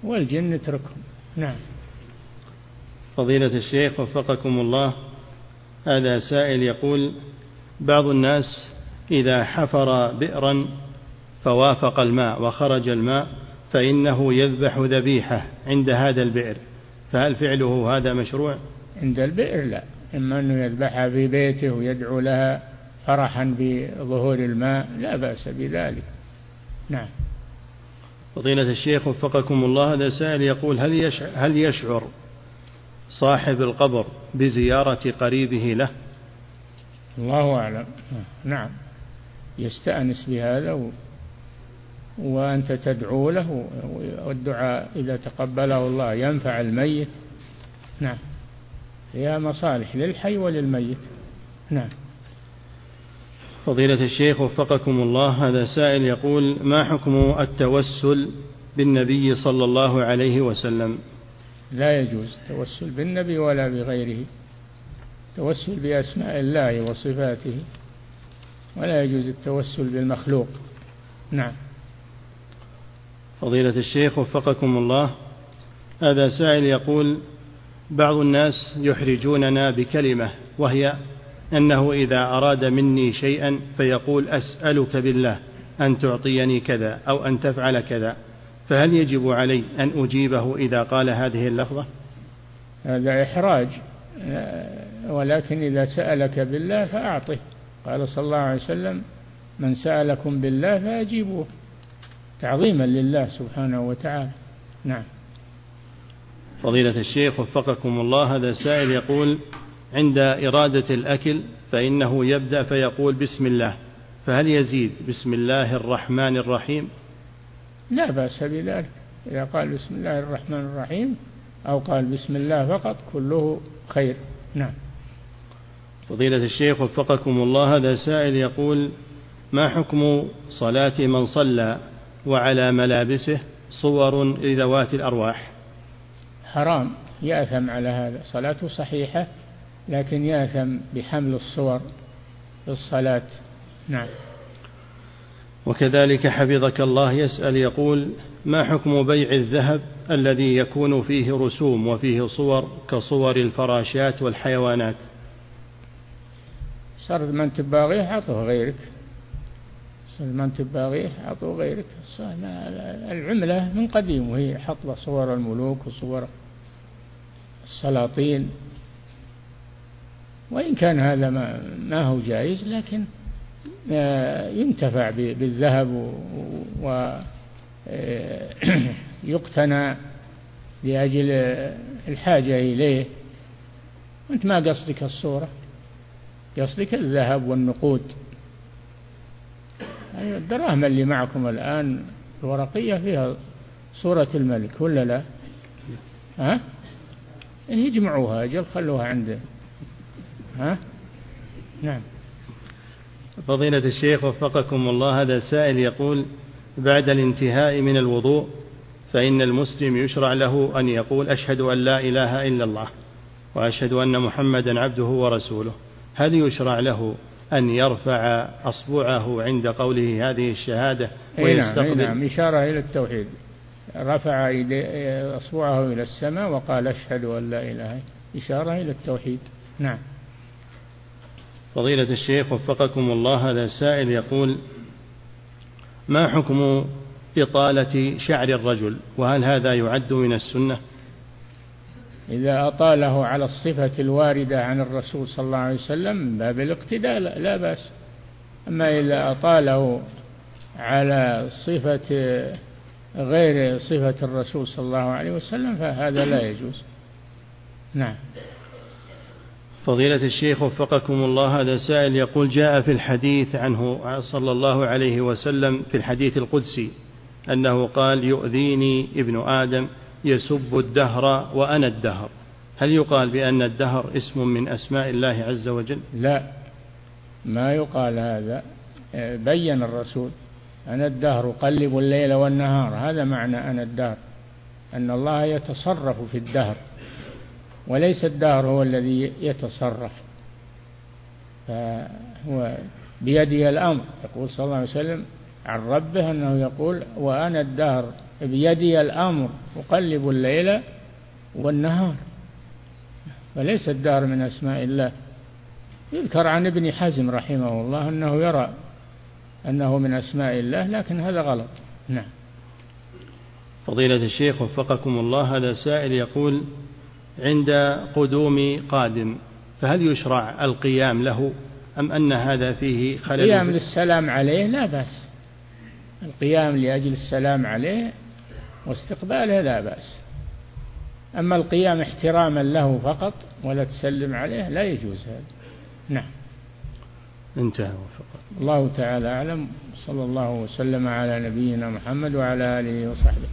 والجن اتركهم نعم. فضيلة الشيخ وفقكم الله. هذا سائل يقول بعض الناس إذا حفر بئرا فوافق الماء وخرج الماء فإنه يذبح ذبيحة عند هذا البئر. فهل فعله هذا مشروع؟ عند البئر لا. إما أنه يذبحها في بيته ويدعو لها فرحا بظهور الماء لا بأس بذلك. نعم. فضيلة الشيخ وفقكم الله. هذا سائل يقول هل يشعر, هل يشعر صاحب القبر بزيارة قريبه له. الله أعلم. نعم. يستأنس بهذا و... وأنت تدعو له والدعاء إذا تقبله الله ينفع الميت. نعم. فيها مصالح للحي وللميت. نعم. فضيلة الشيخ وفقكم الله هذا سائل يقول ما حكم التوسل بالنبي صلى الله عليه وسلم؟ لا يجوز التوسل بالنبي ولا بغيره. التوسل بأسماء الله وصفاته ولا يجوز التوسل بالمخلوق. نعم. فضيلة الشيخ وفقكم الله هذا سائل يقول بعض الناس يحرجوننا بكلمة وهي أنه إذا أراد مني شيئا فيقول أسألك بالله أن تعطيني كذا أو أن تفعل كذا. فهل يجب علي أن أجيبه إذا قال هذه اللفظة؟ هذا إحراج ولكن إذا سألك بالله فأعطه. قال صلى الله عليه وسلم من سألكم بالله فأجيبوه. تعظيما لله سبحانه وتعالى. نعم. فضيلة الشيخ وفقكم الله هذا سائل يقول عند إرادة الأكل فإنه يبدأ فيقول بسم الله. فهل يزيد بسم الله الرحمن الرحيم؟ لا بأس بذلك. إذا قال بسم الله الرحمن الرحيم أو قال بسم الله فقط كله خير. نعم. فضيلة الشيخ وفقكم الله هذا سائل يقول ما حكم صلاة من صلى وعلى ملابسه صور لذوات الأرواح؟ حرام. يأثم على هذا. صلاته صحيحة لكن يأثم بحمل الصور في الصلاة نعم. وكذلك حفظك الله يسأل يقول ما حكم بيع الذهب الذي يكون فيه رسوم وفيه صور كصور الفراشات والحيوانات؟ صار من تباغيه أعطه غيرك. صار من تباغيه أعطه غيرك. العملة من قديم وهي حط صور الملوك وصور السلاطين. وإن كان هذا ما, هو جائز لكن ينتفع بالذهب ويقتنى لأجل الحاجة إليه. وأنت ما قصدك الصورة؟ قصدك الذهب والنقود. يعني الدراهم اللي معكم الآن الورقية فيها صورة الملك ولا لا؟ ها؟ يجمعوها أجل خلوها عنده ها؟ نعم. فضيلة الشيخ وفقكم الله هذا سائل يقول بعد الانتهاء من الوضوء فإن المسلم يشرع له أن يقول أشهد أن لا إله إلا الله وأشهد أن محمدا عبده ورسوله. هل يشرع له أن يرفع أصبعه عند قوله هذه الشهادة ويستقبل نعم, نعم إشارة إلى التوحيد. رفع أصبعه إلى السماء وقال أشهد أن لا إله إشارة إلى التوحيد. نعم. فضيلة الشيخ وفقكم الله هذا سائل يقول ما حكم إطالة شعر الرجل؟ وهل هذا يعد من السنة؟ إذا أطاله على الصفة الواردة عن الرسول صلى الله عليه وسلم من باب الاقتداء لا بأس. أما إذا أطاله على صفة غير صفة الرسول صلى الله عليه وسلم فهذا لا يجوز. نعم. فضيلة الشيخ وفقكم الله هذا سائل يقول جاء في الحديث عنه صلى الله عليه وسلم في الحديث القدسي أنه قال يؤذيني ابن آدم يسب الدهر وأنا الدهر. هل يقال بأن الدهر اسم من أسماء الله عز وجل؟ لا ما يقال هذا. بين الرسول أنا الدهر أقلب الليل والنهار. هذا معنى أنا الدهر أن الله يتصرف في الدهر. وليس الدهر هو الذي يتصرف. فهو بيده الأمر. يقول صلى الله عليه وسلم عن ربه أنه يقول وأنا الدهر. بيدي الأمر. أقلب الليل والنهار. فليس الدهر من أسماء الله. يذكر عن ابن حزم رحمه الله أنه يرى أنه من أسماء الله لكن هذا غلط. نعم. فضيلة الشيخ وفقكم الله هذا سائل يقول عند قدوم قادم فهل يشرع القيام له أم أن هذا فيه خلل القيام للسلام عليه لا بأس. القيام لأجل السلام عليه واستقباله لا بأس. أما القيام احتراما له فقط ولا تسلم عليه لا يجوز هذا. نعم. انتهى وفقط الله تعالى أعلم. صلى الله وسلم على نبينا محمد وعلى آله وصحبه.